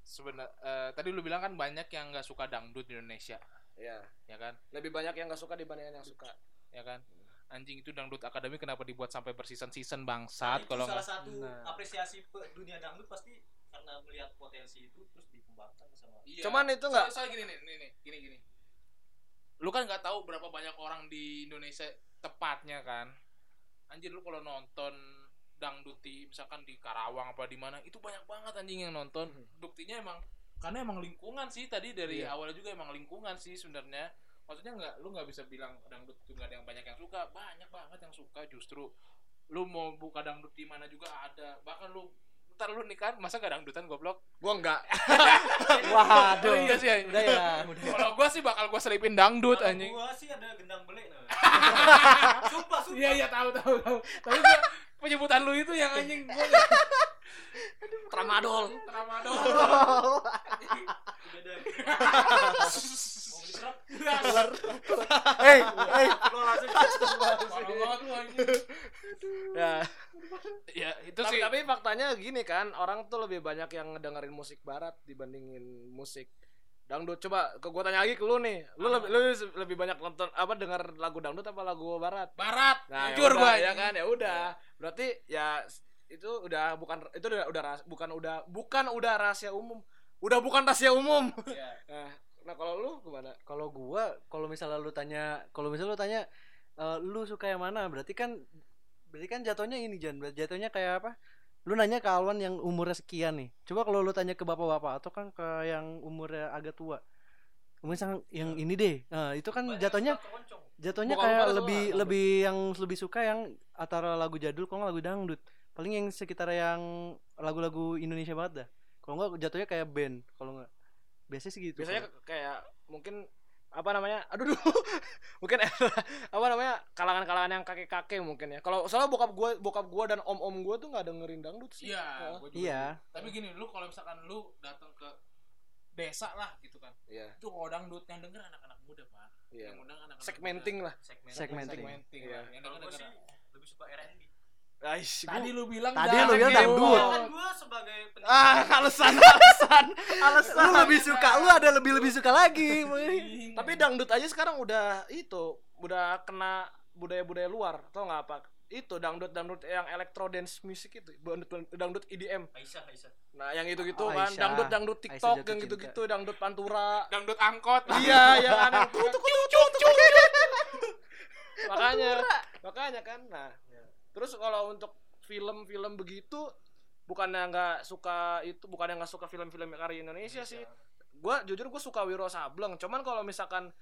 Sebenar eh, tadi lu bilang kan banyak yang nggak suka dangdut di Indonesia, Iya. ya kan? Lebih banyak yang gak suka dibandingkan yang suka. Ya kan? Anjing itu dangdut akademi kenapa dibuat sampai berseason-season bangsat Itu kalau salah nggak satu Nah. apresiasi dunia dangdut pasti karena melihat potensi itu terus dikembangkan sama Iya. Cuman itu nggak Soal, soal gini nih, nih, nih, gini gini. Lu kan nggak tahu berapa banyak orang di Indonesia tepatnya kan. Anjir lu kalau nonton dangdut di misalkan di Karawang apa di mana itu banyak banget anjing yang nonton. Buktinya emang karena emang lingkungan sih tadi dari Iya. awal juga emang lingkungan sih sebenarnya. Maksudnya nggak lu nggak bisa bilang dangdut itu nggak ada yang banyak yang suka. Banyak banget yang suka justru lu mau buka dangdut di mana juga ada. Bahkan lu ntar lu nih kan masa gak dangdutan goblok gua enggak. [laughs] Waduh. Oh, iya sih. Udah ya, udah. Kalau gua sih bakal gua selipin dangdut Kalau anjing. gua sih ada gendang belek nah. [laughs] sumpah sumpah Iya iya tahu tahu tahu. Tapi gua penyebutan lu itu yang anjing gua Tramadol. tramadol. Hei, hei. lo langsung. Ya. Ya itu sih. tapi faktanya gini kan, orang tuh lebih banyak yang ngedengerin musik barat dibandingin musik dangdut. Coba ke gua tanya lagi ke lu nih. Lu lebih, lu lebih banyak nonton apa denger lagu dangdut apa lagu barat? Barat. Nah, Jujur ya gua udah, ya kan ya udah. Berarti ya itu udah bukan itu udah udah ras- bukan udah bukan udah rahasia umum. Udah bukan rahasia umum. Iya. [laughs] Nah, nah kalau lu gimana? Kalau gua, kalau misalnya lu tanya, kalau misalnya lu tanya eh, lu suka yang mana? Berarti kan berarti kan jatuhnya ini Jan, berarti jatuhnya kayak apa? Lu nanya ke Alwan yang umurnya sekian nih. Coba kalau lu tanya ke bapak-bapak atau kan ke yang umurnya agak tua. Misalnya yang ini deh. Nah, itu kan Banyak jatuhnya jatuhnya kayak lebih lebih yang lebih suka yang antara lagu jadul kalau lagu dangdut. Paling yang sekitar yang lagu-lagu Indonesia banget dah. Kalau nggak jatuhnya kayak band, kalau nggak biasanya sih gitu. Biasanya kayak mungkin apa namanya? Aduh, duh. [laughs] mungkin [laughs] apa namanya? kalangan-kalangan yang kakek-kakek mungkin ya. Kalau soalnya bokap gua, bokap gua dan om-om gua tuh nggak dengerin dangdut sih. Iya, juga Iya. Tapi gini, lu kalau misalkan lu datang ke desa lah gitu kan. Iya. Itu kalau dangdut yang denger anak-anak muda, Pak. Iya. Yang undang anak-anak Segmenting muda. lah. segmen Segmenting. Segmenting Iya. lah. Yang gua denger sih lebih suka R&B Aish, Tadi lu bilang Tadi lu bilang dangdut. kan gua sebagai pen- ah alasan [laughs] alasan alasan. lu lebih suka, lu ada lebih lebih suka lagi. Tapi dangdut aja sekarang udah itu, udah kena budaya-budaya luar. Tau nggak apa? Itu dangdut dangdut yang electro dance music itu, dangdut, dangdut EDM. Aisyah Aisyah Nah, yang gitu-gitu Oh, kan, dangdut dangdut TikTok yang gitu-gitu, dangdut pantura. dangdut angkot. iya, yang aneh [laughs] tuh tuh tuh tuh tuh. Makanya, makanya kan. Nah, terus kalau untuk film-film begitu bukannya nggak suka itu bukannya nggak suka film-film karya Indonesia sih. Gua jujur gue suka Wiro Sableng. Cuman kalau misalkan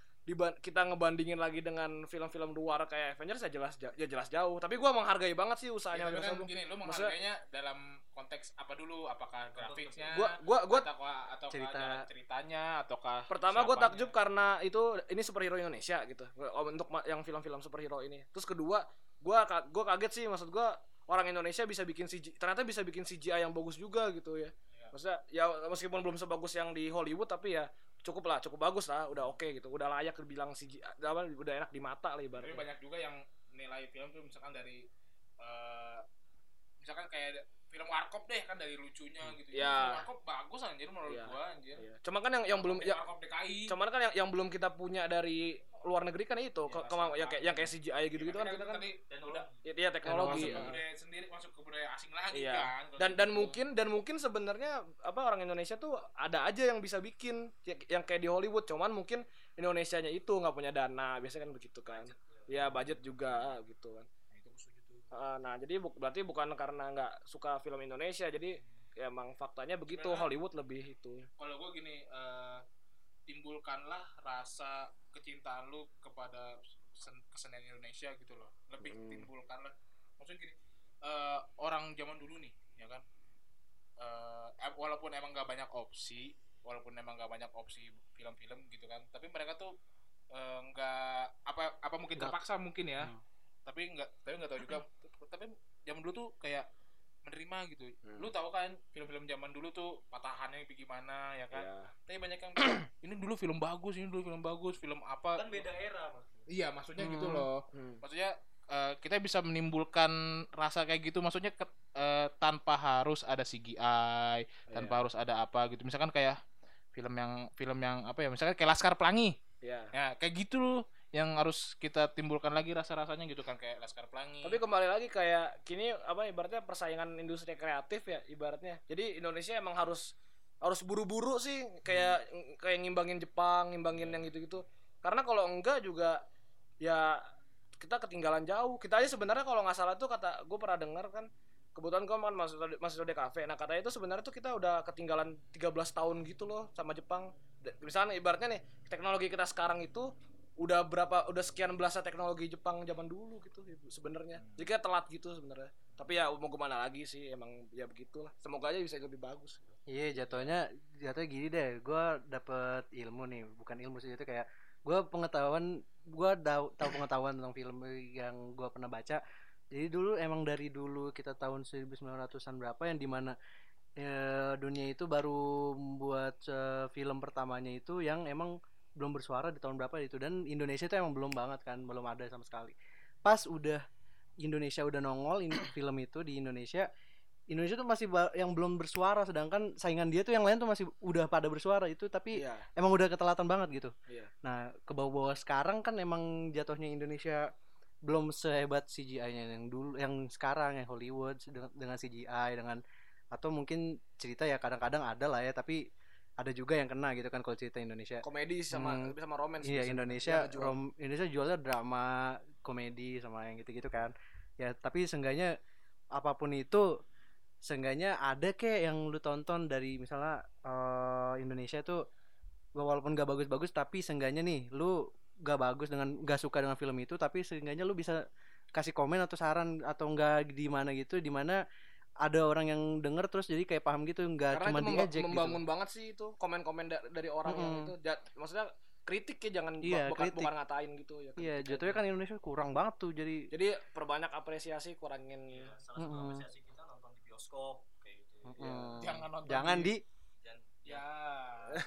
kita ngebandingin lagi dengan film-film luar kayak Avengers ya jelas ja- ya jelas jauh. Tapi gua menghargai banget sih Ya, usahanya Wiro kan Sableng. gini, lu Maksudnya- menghargainya dalam konteks apa dulu? Apakah grafiknya? gua gua gua atau atau cerita. ceritanya ataukah pertama gue takjub karena itu ini superhero Indonesia gitu. Untuk yang film-film superhero ini. Terus kedua gue gue kaget sih maksud gue orang Indonesia bisa bikin CGI ternyata bisa bikin CGI yang bagus juga gitu ya Iya. maksudnya ya meskipun belum sebagus yang di Hollywood tapi ya cukup lah cukup bagus lah udah oke gitu udah layak dibilang CGI apa udah enak di mata lah Tapi ibaratnya banyak juga yang nilai film tuh misalkan dari eh, misalkan kayak film warkop deh kan dari lucunya gitu. Iya. Film warkop bagus anjir menurut Iya. gua anjir. Iya. cuman kan yang yang belum ya warkop DKI. cuman kan yang yang belum kita punya dari luar negeri kan itu Ya, ke, apa. yang kayak yang kayak CGI gitu-gitu Ya, kan kita kan teknologi ya, iya teknologi masuk ke ah. budaya sendiri masuk ke budaya asing lagi Iya. kan. dan dan gitu. mungkin dan mungkin sebenarnya apa orang Indonesia tuh ada aja yang bisa bikin ya- yang kayak di Hollywood cuman mungkin Indonesianya itu nggak punya dana biasanya kan begitu kan ya budget juga gitu kan nah itu gue setuju tuh Ah, nah jadi bu- berarti bukan karena nggak suka film Indonesia jadi ya emang faktanya begitu Sebenarnya- Hollywood lebih itu kalau gue gini eh, timbulkanlah rasa kecintaan lu kepada sen- kesenian Indonesia gitu loh lebih Hmm. timbulkanlah maksudnya gini eh, orang zaman dulu nih ya kan eh, em- walaupun emang gak banyak opsi walaupun emang gak banyak opsi film-film gitu kan tapi mereka tuh eh, nggak apa apa mungkin Nggak- terpaksa mungkin ya Hmm. tapi nggak tapi nggak tahu juga tapi zaman dulu tuh kayak menerima gitu. Hmm. lu tahu kan film-film zaman dulu tuh patahannya gimana ya kan? Ya tapi banyak yang bilang, [clears throat] ini dulu film bagus ini dulu film bagus film apa? Kan beda era mas iya maksudnya gitu Hmm. loh. Hmm. maksudnya eh, kita bisa menimbulkan rasa kayak gitu maksudnya ke- eh, tanpa harus ada CGI tanpa Iya. harus ada apa gitu. Misalkan kayak film yang film yang apa ya misalkan kayak Laskar Pelangi. Ya ya kayak gitu loh yang harus kita timbulkan lagi rasa-rasanya gitu kan kayak Laskar Pelangi. Tapi kembali lagi kayak kini apa ibaratnya persaingan industri kreatif ya ibaratnya. Jadi Indonesia emang harus harus buru-buru sih kayak kayak ngimbangin Jepang ngimbangin yang gitu-gitu. Karena kalau enggak juga ya kita ketinggalan jauh. Kita aja sebenarnya kalau nggak salah tuh kata gue pernah dengar kan kebetulan gue kan masuk masuk DKV nah katanya itu sebenarnya tuh kita udah ketinggalan 13 tahun gitu loh sama Jepang. Misalnya ibaratnya nih teknologi kita sekarang itu udah berapa udah sekian belasnya teknologi Jepang zaman dulu gitu sebenarnya. Jadi kita telat gitu sebenarnya. Tapi ya mau ke mana lagi sih emang ya begitulah. Semoga aja bisa lebih bagus. Iya jatuhnya jatuhnya gini deh, gue dapet ilmu nih, bukan ilmu sih itu kayak gue pengetahuan, gue tahu tahu pengetahuan tentang film yang gue pernah baca. Jadi dulu emang dari dulu kita tahun 1900-an berapa yang di mana eh, dunia itu baru membuat eh, film pertamanya itu yang emang belum bersuara di tahun berapa itu dan Indonesia itu emang belum banget kan, belum ada sama sekali. Pas udah Indonesia udah nongol ini [clears throat] film itu di Indonesia Indonesia tuh masih yang belum bersuara sedangkan saingan dia tuh yang lain tuh masih udah pada bersuara itu tapi iya emang udah ketelatan banget gitu. Iya. Nah, ke bawah-bawah sekarang kan emang jatuhnya Indonesia belum sehebat CGI-nya yang dulu yang sekarang yang Hollywood dengan, dengan CGI dengan atau mungkin cerita ya kadang-kadang ada lah ya tapi ada juga yang kena gitu kan kalau cerita Indonesia. komedi sama Hmm. sama romance Iya. Indonesia Yang ngejual. rom Indonesia jualnya drama komedi sama yang gitu-gitu kan ya tapi seenggaknya apa pun itu seenggaknya ada kek yang lu tonton dari misalnya eh, Indonesia tuh walaupun gak bagus-bagus tapi seenggaknya nih lu gak bagus dengan gak suka dengan film itu tapi seenggaknya lu bisa kasih komen atau saran atau enggak di mana gitu di mana ada orang yang denger terus jadi kayak paham gitu nggak karena cuma itu memba- diejek gitu. membangun banget sih itu komen-komen da- dari orang yang Mm-mm. itu Ja- maksudnya kritik ya jangan Iya, bukan, kritik. bukan ngatain gitu ya Iya, jatuhnya kan Indonesia kurang banget tuh jadi jadi perbanyak apresiasi kurangin Iya, salah satu Mm-mm. apresiasi kita nonton di bioskop kayak gitu Mm-mm. Iya. jangan nonton jangan di dan ya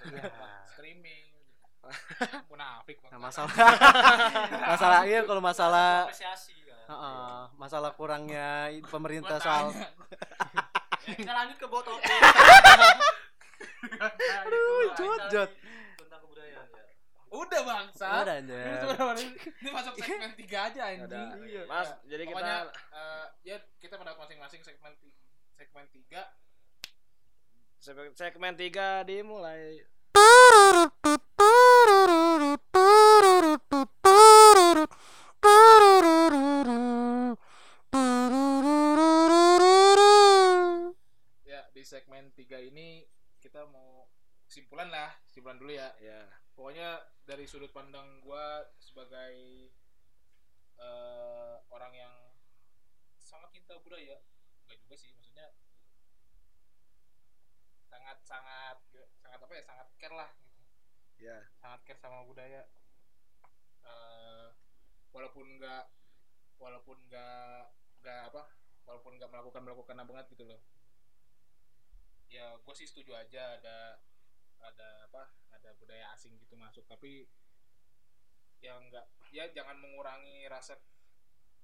Ya. [laughs] streaming munafik Nah, masalah [laughs] masalah iya kalau masalah apresiasi kan Heeh, masalah kurangnya pemerintah soal tanya. Ya, kita lanjut ke botol. [laughs] Aduh, tentang kebudayaan ya. Udah bangsa Udah, ini, sebenarnya- ini masuk segmen tiga aja Ya udah. anjing Iya. mas jadi pokoknya kita eh, ya kita pendapat masing-masing segmen segmen tiga. Seg- segmen 3 dimulai ya di segmen tiga ini kita mau kesimpulan lah kesimpulan dulu ya. Ya. Pokoknya dari sudut pandang gua sebagai eh, orang yang sangat cinta budaya enggak juga sih maksudnya sangat sangat sangat apa ya sangat care lah gitu. Ya. Sangat care sama budaya. Eh, walaupun nggak walaupun nggak nggak apa walaupun nggak melakukan melakukan banget gitu loh. Ya gue sih setuju aja ada ada apa ada budaya asing gitu masuk. Tapi yang nggak ya jangan mengurangi rasa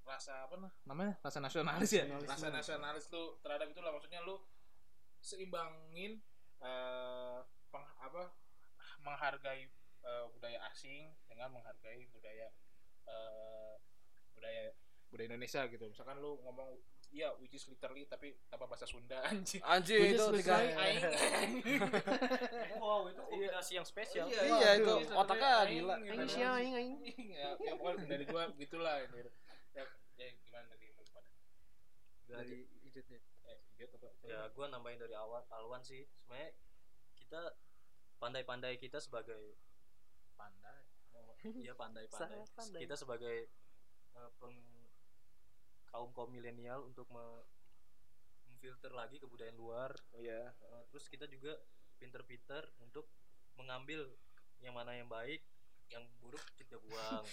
rasa apa nah namanya? Rasa nasionalis ya? Nasionalisme. rasa nasionalis lu terhadap itu lah maksudnya lu seimbangin eh peng- apa menghargai eh, budaya asing dengan menghargai budaya eh, budaya budaya Indonesia gitu. Misalkan lu ngomong iya which is literally tapi tanpa bahasa Sunda [laughs] anjing. Anjing itu tiga aing. [laughs] Wow [laughs] itu kombinasi yang spesial. Iya, itu otaknya Aing, gila. gitu. Aing sia, aing, aing. ya, ya pokoknya dari gua gitulah ini ya, ya gimana dari lu pada? Dari ijutnya. eh apa? Ya gue nambahin dari awal Alwan sih. Sebenarnya kita pandai-pandai kita sebagai pandai [laughs] ya pandai-pandai Sangat pandai. kita sebagai eh, peng- kaum kaum milenial untuk me- memfilter lagi kebudayaan luar Iya. Eh, terus kita juga pinter-pinter untuk mengambil yang mana yang baik yang buruk kita buang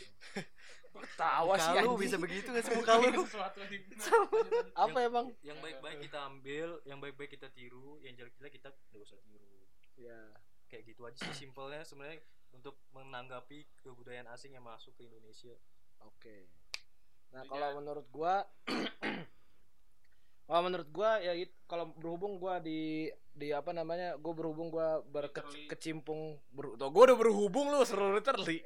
[laughs] Tawa sih Kalau bisa begitu nggak sih muka lu? [laughs] sesuatu yang Apa emang? yang baik-baik kita ambil yang baik-baik kita tiru yang jelek-jelek kita nggak usah tiru Iya. kayak gitu aja sih simpelnya sebenarnya untuk menanggapi kebudayaan asing yang masuk ke Indonesia Oke. Nah, Jadi kalau ya- menurut gua [clears throat] kalau menurut gua ya kalau berhubung gua di di apa namanya? Gua berhubung gua berkecimpung ber, tuh, gua udah berhubung lu seru literally. [laughs]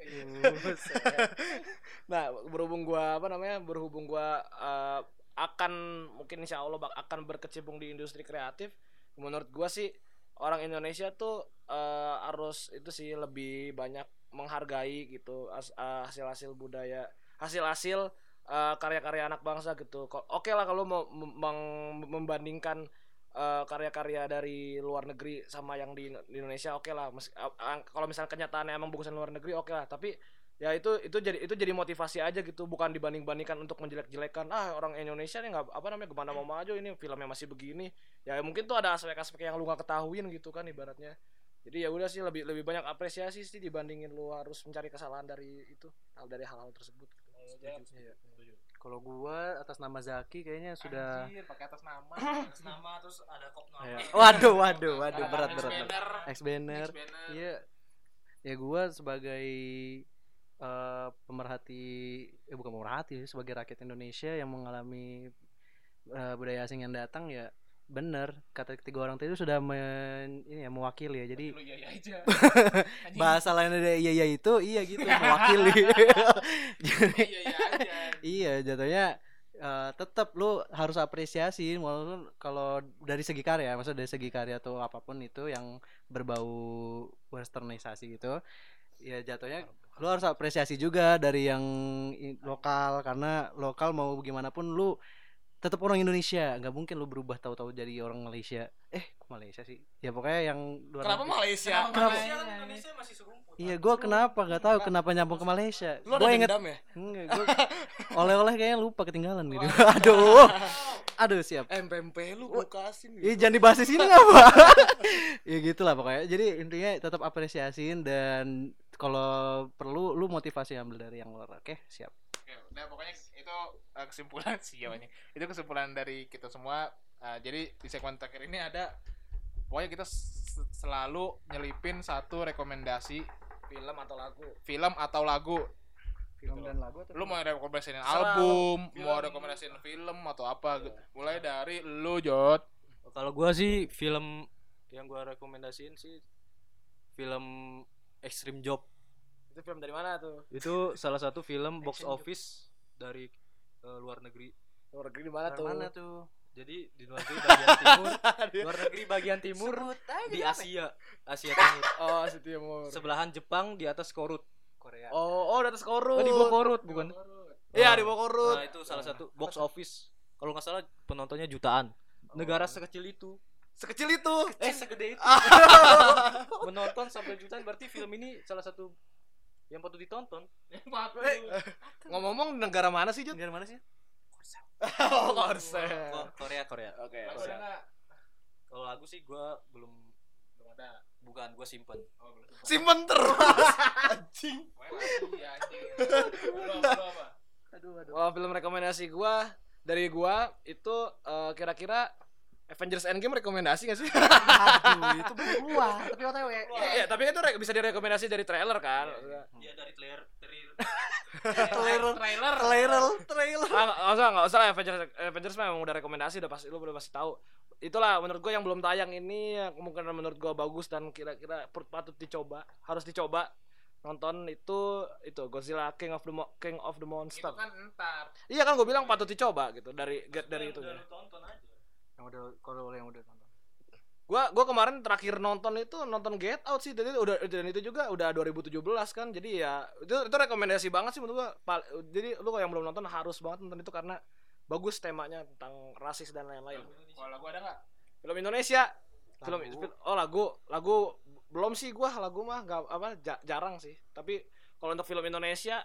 nah, berhubung gua apa namanya? Berhubung gua eh, akan mungkin insya Allah bak- akan berkecimpung di industri kreatif. Menurut gua sih orang Indonesia tuh eh, harus itu sih lebih banyak menghargai gitu eh, hasil-hasil budaya, hasil-hasil eh, karya-karya anak bangsa gitu. Oke lah kalau mau membandingkan eh, karya-karya dari luar negeri sama yang di, di Indonesia oke lah. Mes- eh, eh, kalau misalnya kenyataannya emang bagusan luar negeri oke lah. Tapi ya itu itu jadi itu jadi motivasi aja gitu bukan dibanding bandingkan untuk menjelek-jelekan ah orang Indonesia nih nggak apa namanya gimana mau maju ini filmnya masih begini ya mungkin tuh ada aspek-aspek yang lu nggak ketahuin gitu kan ibaratnya jadi ya udah sih lebih lebih banyak apresiasi sih dibandingin lu harus mencari kesalahan dari itu hal dari hal-hal tersebut gitu. Iya. Kalau gua atas nama Zaki kayaknya sudah Anjir, pakai atas nama atas nama terus ada kop nama Ya. [laughs] Waduh, waduh, waduh, berat berat. Ex banner. X banner. Iya. Ya gua sebagai eh, pemerhati eh bukan pemerhati sebagai rakyat Indonesia yang mengalami eh, budaya asing yang datang ya bener kata ketiga orang tadi itu sudah men, ini ya mewakili ya jadi iya iya aja. [laughs] Bahasa lain dari iya iya itu iya gitu [laughs] mewakili. [laughs] Jadi, iya iya aja. Iya jatuhnya eh, tetap lu harus apresiasi walaupun kalau dari segi karya maksudnya dari segi karya atau apa pun itu yang berbau westernisasi gitu ya jatuhnya lu harus apresiasi juga dari yang lokal karena lokal mau gimana pun lu tetap orang Indonesia nggak mungkin lu berubah tahu-tahu jadi orang Malaysia eh kok Malaysia sih ya pokoknya yang luar kenapa negeri. Malaysia Kenapa? Malaysia kan Indonesia masih serumput iya gua kenapa nggak tahu kenapa nyambung ke Malaysia lu ada gua inget dendam ya Enggak, gua [laughs] oleh-oleh kayaknya lupa ketinggalan gitu. [laughs] Aduh. Aduh, siap. MPMP lu gua kasih Iya jangan dibahas di sini nggak apa? [laughs] ya gitulah pokoknya. Jadi intinya tetap apresiasiin dan kalau perlu lu motivasi ambil dari yang luar. Oke, siap. Oke, udah pokoknya itu uh, kesimpulan [laughs] sih ya ini. Itu kesimpulan dari kita semua. Uh, jadi di segmen terakhir ini ada pokoknya kita selalu nyelipin satu rekomendasi film atau lagu film atau lagu. Film dan lagu atau Lu mau rekomendasiin album, Film. mau rekomendasiin film atau apa? Mulai dari lu Jot. kalau gua sih film yang gua rekomendasiin sih film Extreme Job itu film dari mana tuh? Itu salah satu film box Action office dari eh, luar negeri. Luar negeri di mana tuh? Mana tuh? jadi di luar negeri bagian timur. [laughs] Luar negeri bagian timur di Asia. Asia Timur. Oh si timur. Sebelahan Jepang di atas Korut. Korea. oh oh di atas korut. Oh di bawah Korut bukan? Iya di bawah korut. Nah itu salah satu box office. Kalau nggak salah penontonnya jutaan. Negara sekecil itu. Sekecil itu? Eh segede itu. [laughs] Menonton sampai jutaan berarti film ini salah satu yang patut ditonton [laughs] [laughs] ngomong-ngomong negara mana sih Jut? Negara mana sih? [laughs] oh Korsel Ko- Korea Korea oke nggak? kalau lagu sih gua belum Belum ada. bukan gua simpen Oh, belum. simpen terus anjing? Aduh, aduh. kalau film rekomendasi gua dari gua itu eh, kira-kira Avengers Endgame rekomendasi gak sih? [laughs] Aduh, itu belum keluar, tapi OTW. Iya, tapi itu re- bisa direkomendasi dari trailer kan. Iya dari [laughs] trailer trailer Trailer, Trailer. trailer, trailer. Ah, usah, nggak usah lah Avengers Avengers memang udah rekomendasi udah pasti lu udah pasti tahu. Itulah menurut gua yang belum tayang ini yang kemungkinan menurut gua bagus dan kira-kira patut dicoba, harus dicoba. nonton itu itu Godzilla King of the Mo- King of the itu Monster. kan entar Iya kan gue bilang patut dicoba gitu dari get dari itu. tonton aja yang udah kalau yang udah nonton Gua gua kemarin terakhir nonton itu nonton Get Out sih. Jadi udah dan itu juga udah 2017 kan. Jadi ya itu itu rekomendasi banget sih menurut gua. Pal- Jadi lu kalau yang belum nonton harus banget nonton itu karena bagus temanya tentang rasis dan lain-lain. kalau lagu ada nggak Film Indonesia. Film Lagu. fil- oh lagu lagu belum sih gua lagu mah nggak apa ja- jarang sih. Tapi kalau untuk film Indonesia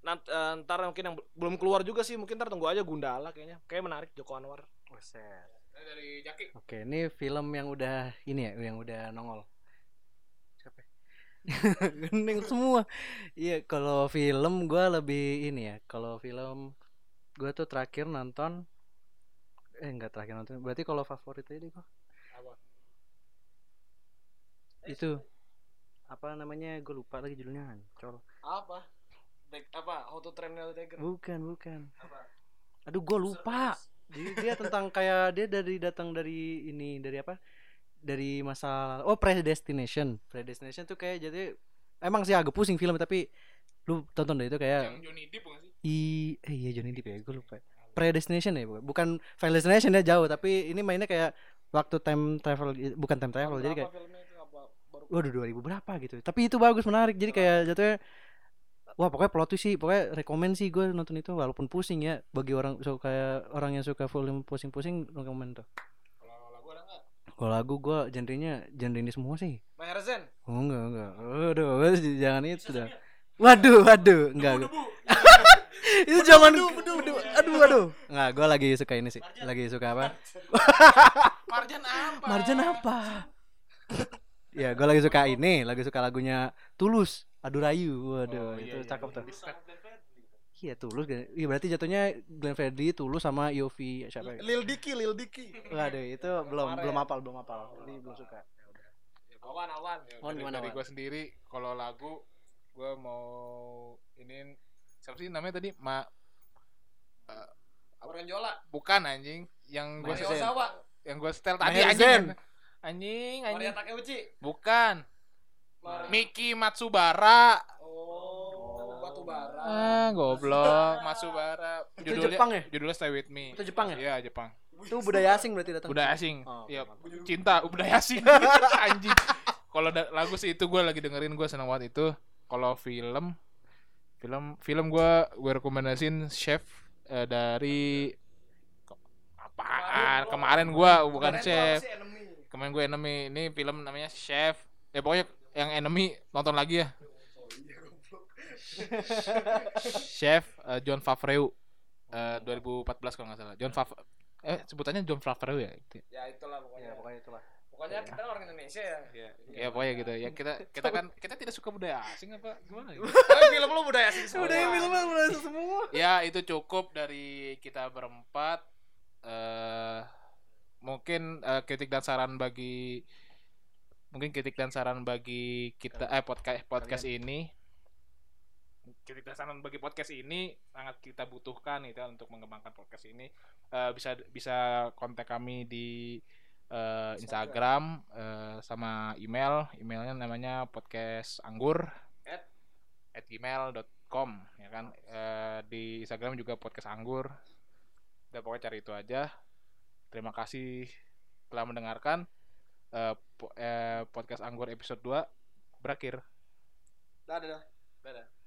nant- eh, ntar mungkin yang bel- belum keluar juga sih mungkin ntar tunggu aja Gundala kayaknya kayak menarik Joko Anwar Buset. Dari Jaki Oke, ini film yang udah ini ya, yang udah nongol. Siapa? ya? [laughs] Gendeng semua. Iya, kalau film gua lebih ini ya. Kalau film gua tuh terakhir nonton eh enggak terakhir nonton. Berarti kalau favorit aja deh. Apa? Itu apa namanya? Gue lupa lagi judulnya. Ancol. apa Back, apa How to Train Your Bukan, bukan. Aduh, gua lupa. Jadi dia tentang kayak dia dari datang dari ini dari apa? Dari masa oh Predestination. Predestination tuh kayak jadi emang sih agak pusing film tapi lu tonton deh itu kayak yang Johnny Depp bukan sih i eh iya Johnny Depp ya gue lupa. Predestination ya bukan bukan Final Destination ya jauh tapi ini mainnya kayak waktu time travel bukan time travel jadi kayak Berapa apa baru waduh 2000 berapa gitu tapi itu bagus menarik jadi kayak jatuhnya wah pokoknya plot twist sih pokoknya rekomend sih gue nonton itu walaupun pusing ya bagi orang suka kayak orang yang suka film pusing-pusing rekomend tuh. Kalau lagu ada nggak? Kalau lagu gue genrenya genre ini semua sih. Maher Zain oh enggak enggak. Waduh jangan itu dah. Waduh waduh. Enggak gua- itu jangan aduh aduh enggak gue lagi suka ini sih. Lagi suka apa? [laughs] Marjan apa? Marjan apa? [laughs] Ya gue lagi suka ini lagi suka lagunya Tulus Adu Rayu waduh Oh, iya, itu iya, cakep iya. tuh. Iya Tulus kan iya berarti jatuhnya Glenn Fredly Tulus sama Yofi siapa? Lil Dicky Lil Dicky. Waduh itu belum Kemarin. belum hafal belum hafal jadi belum suka. Awan awan Ya, Oh, dari, gimana, dari gue sendiri kalau lagu gue mau ini siapa sih namanya tadi? Ma Orenjola bukan anjing. Yang gue yang gue setel tadi anjing. Anjing Maria anjing Takeuchi bukan Miki Matsubara. Oh batu bara ah goblok [laughs] Matsubara. Itu Jepang ya? judulnya Stay With Me. Itu Jepang ya? iya Jepang. Itu budaya asing berarti datang budaya asing. Oh, iya cinta budaya asing. [laughs] Anjing. Kalau lagu sih itu gue lagi dengerin gue seneng banget itu. Kalau film film film gue gue rekomendasiin chef eh, dari apaan? kemarin gue bukan chef. kemarin gue enemy. Ini film namanya chef. Ya pokoknya yang enemy nonton lagi ya. [laughs] Chef eh, John Favreau. Eh, 2014 kalau nggak salah. John Fav eh sebutannya John Favreau ya? Ya itulah pokoknya. Ya pokoknya itulah. Pokoknya kita orang Indonesia ya. Ya, ya pokoknya gitu. Ya kita kita kan kita tidak suka budaya asing apa gimana gitu? [laughs] tapi film lu budaya asing semua. Budaya filmnya budaya semua. Ya itu cukup dari kita berempat. Eh mungkin eh, kritik dan saran bagi mungkin kritik dan saran bagi kita eh podcast podcast ini. Kritik dan saran bagi podcast ini sangat kita butuhkan gitu ya, untuk mengembangkan podcast ini. Eh, bisa bisa kontak kami di eh, Instagram. Eh, sama email. Emailnya namanya podcast anggur At? at gmail.com ya kan? Eh, di Instagram juga podcast anggur udah pokoknya cari itu aja. Terima kasih telah mendengarkan Eh, po- eh, podcast anggur episode 2 berakhir. Dadah. Dadah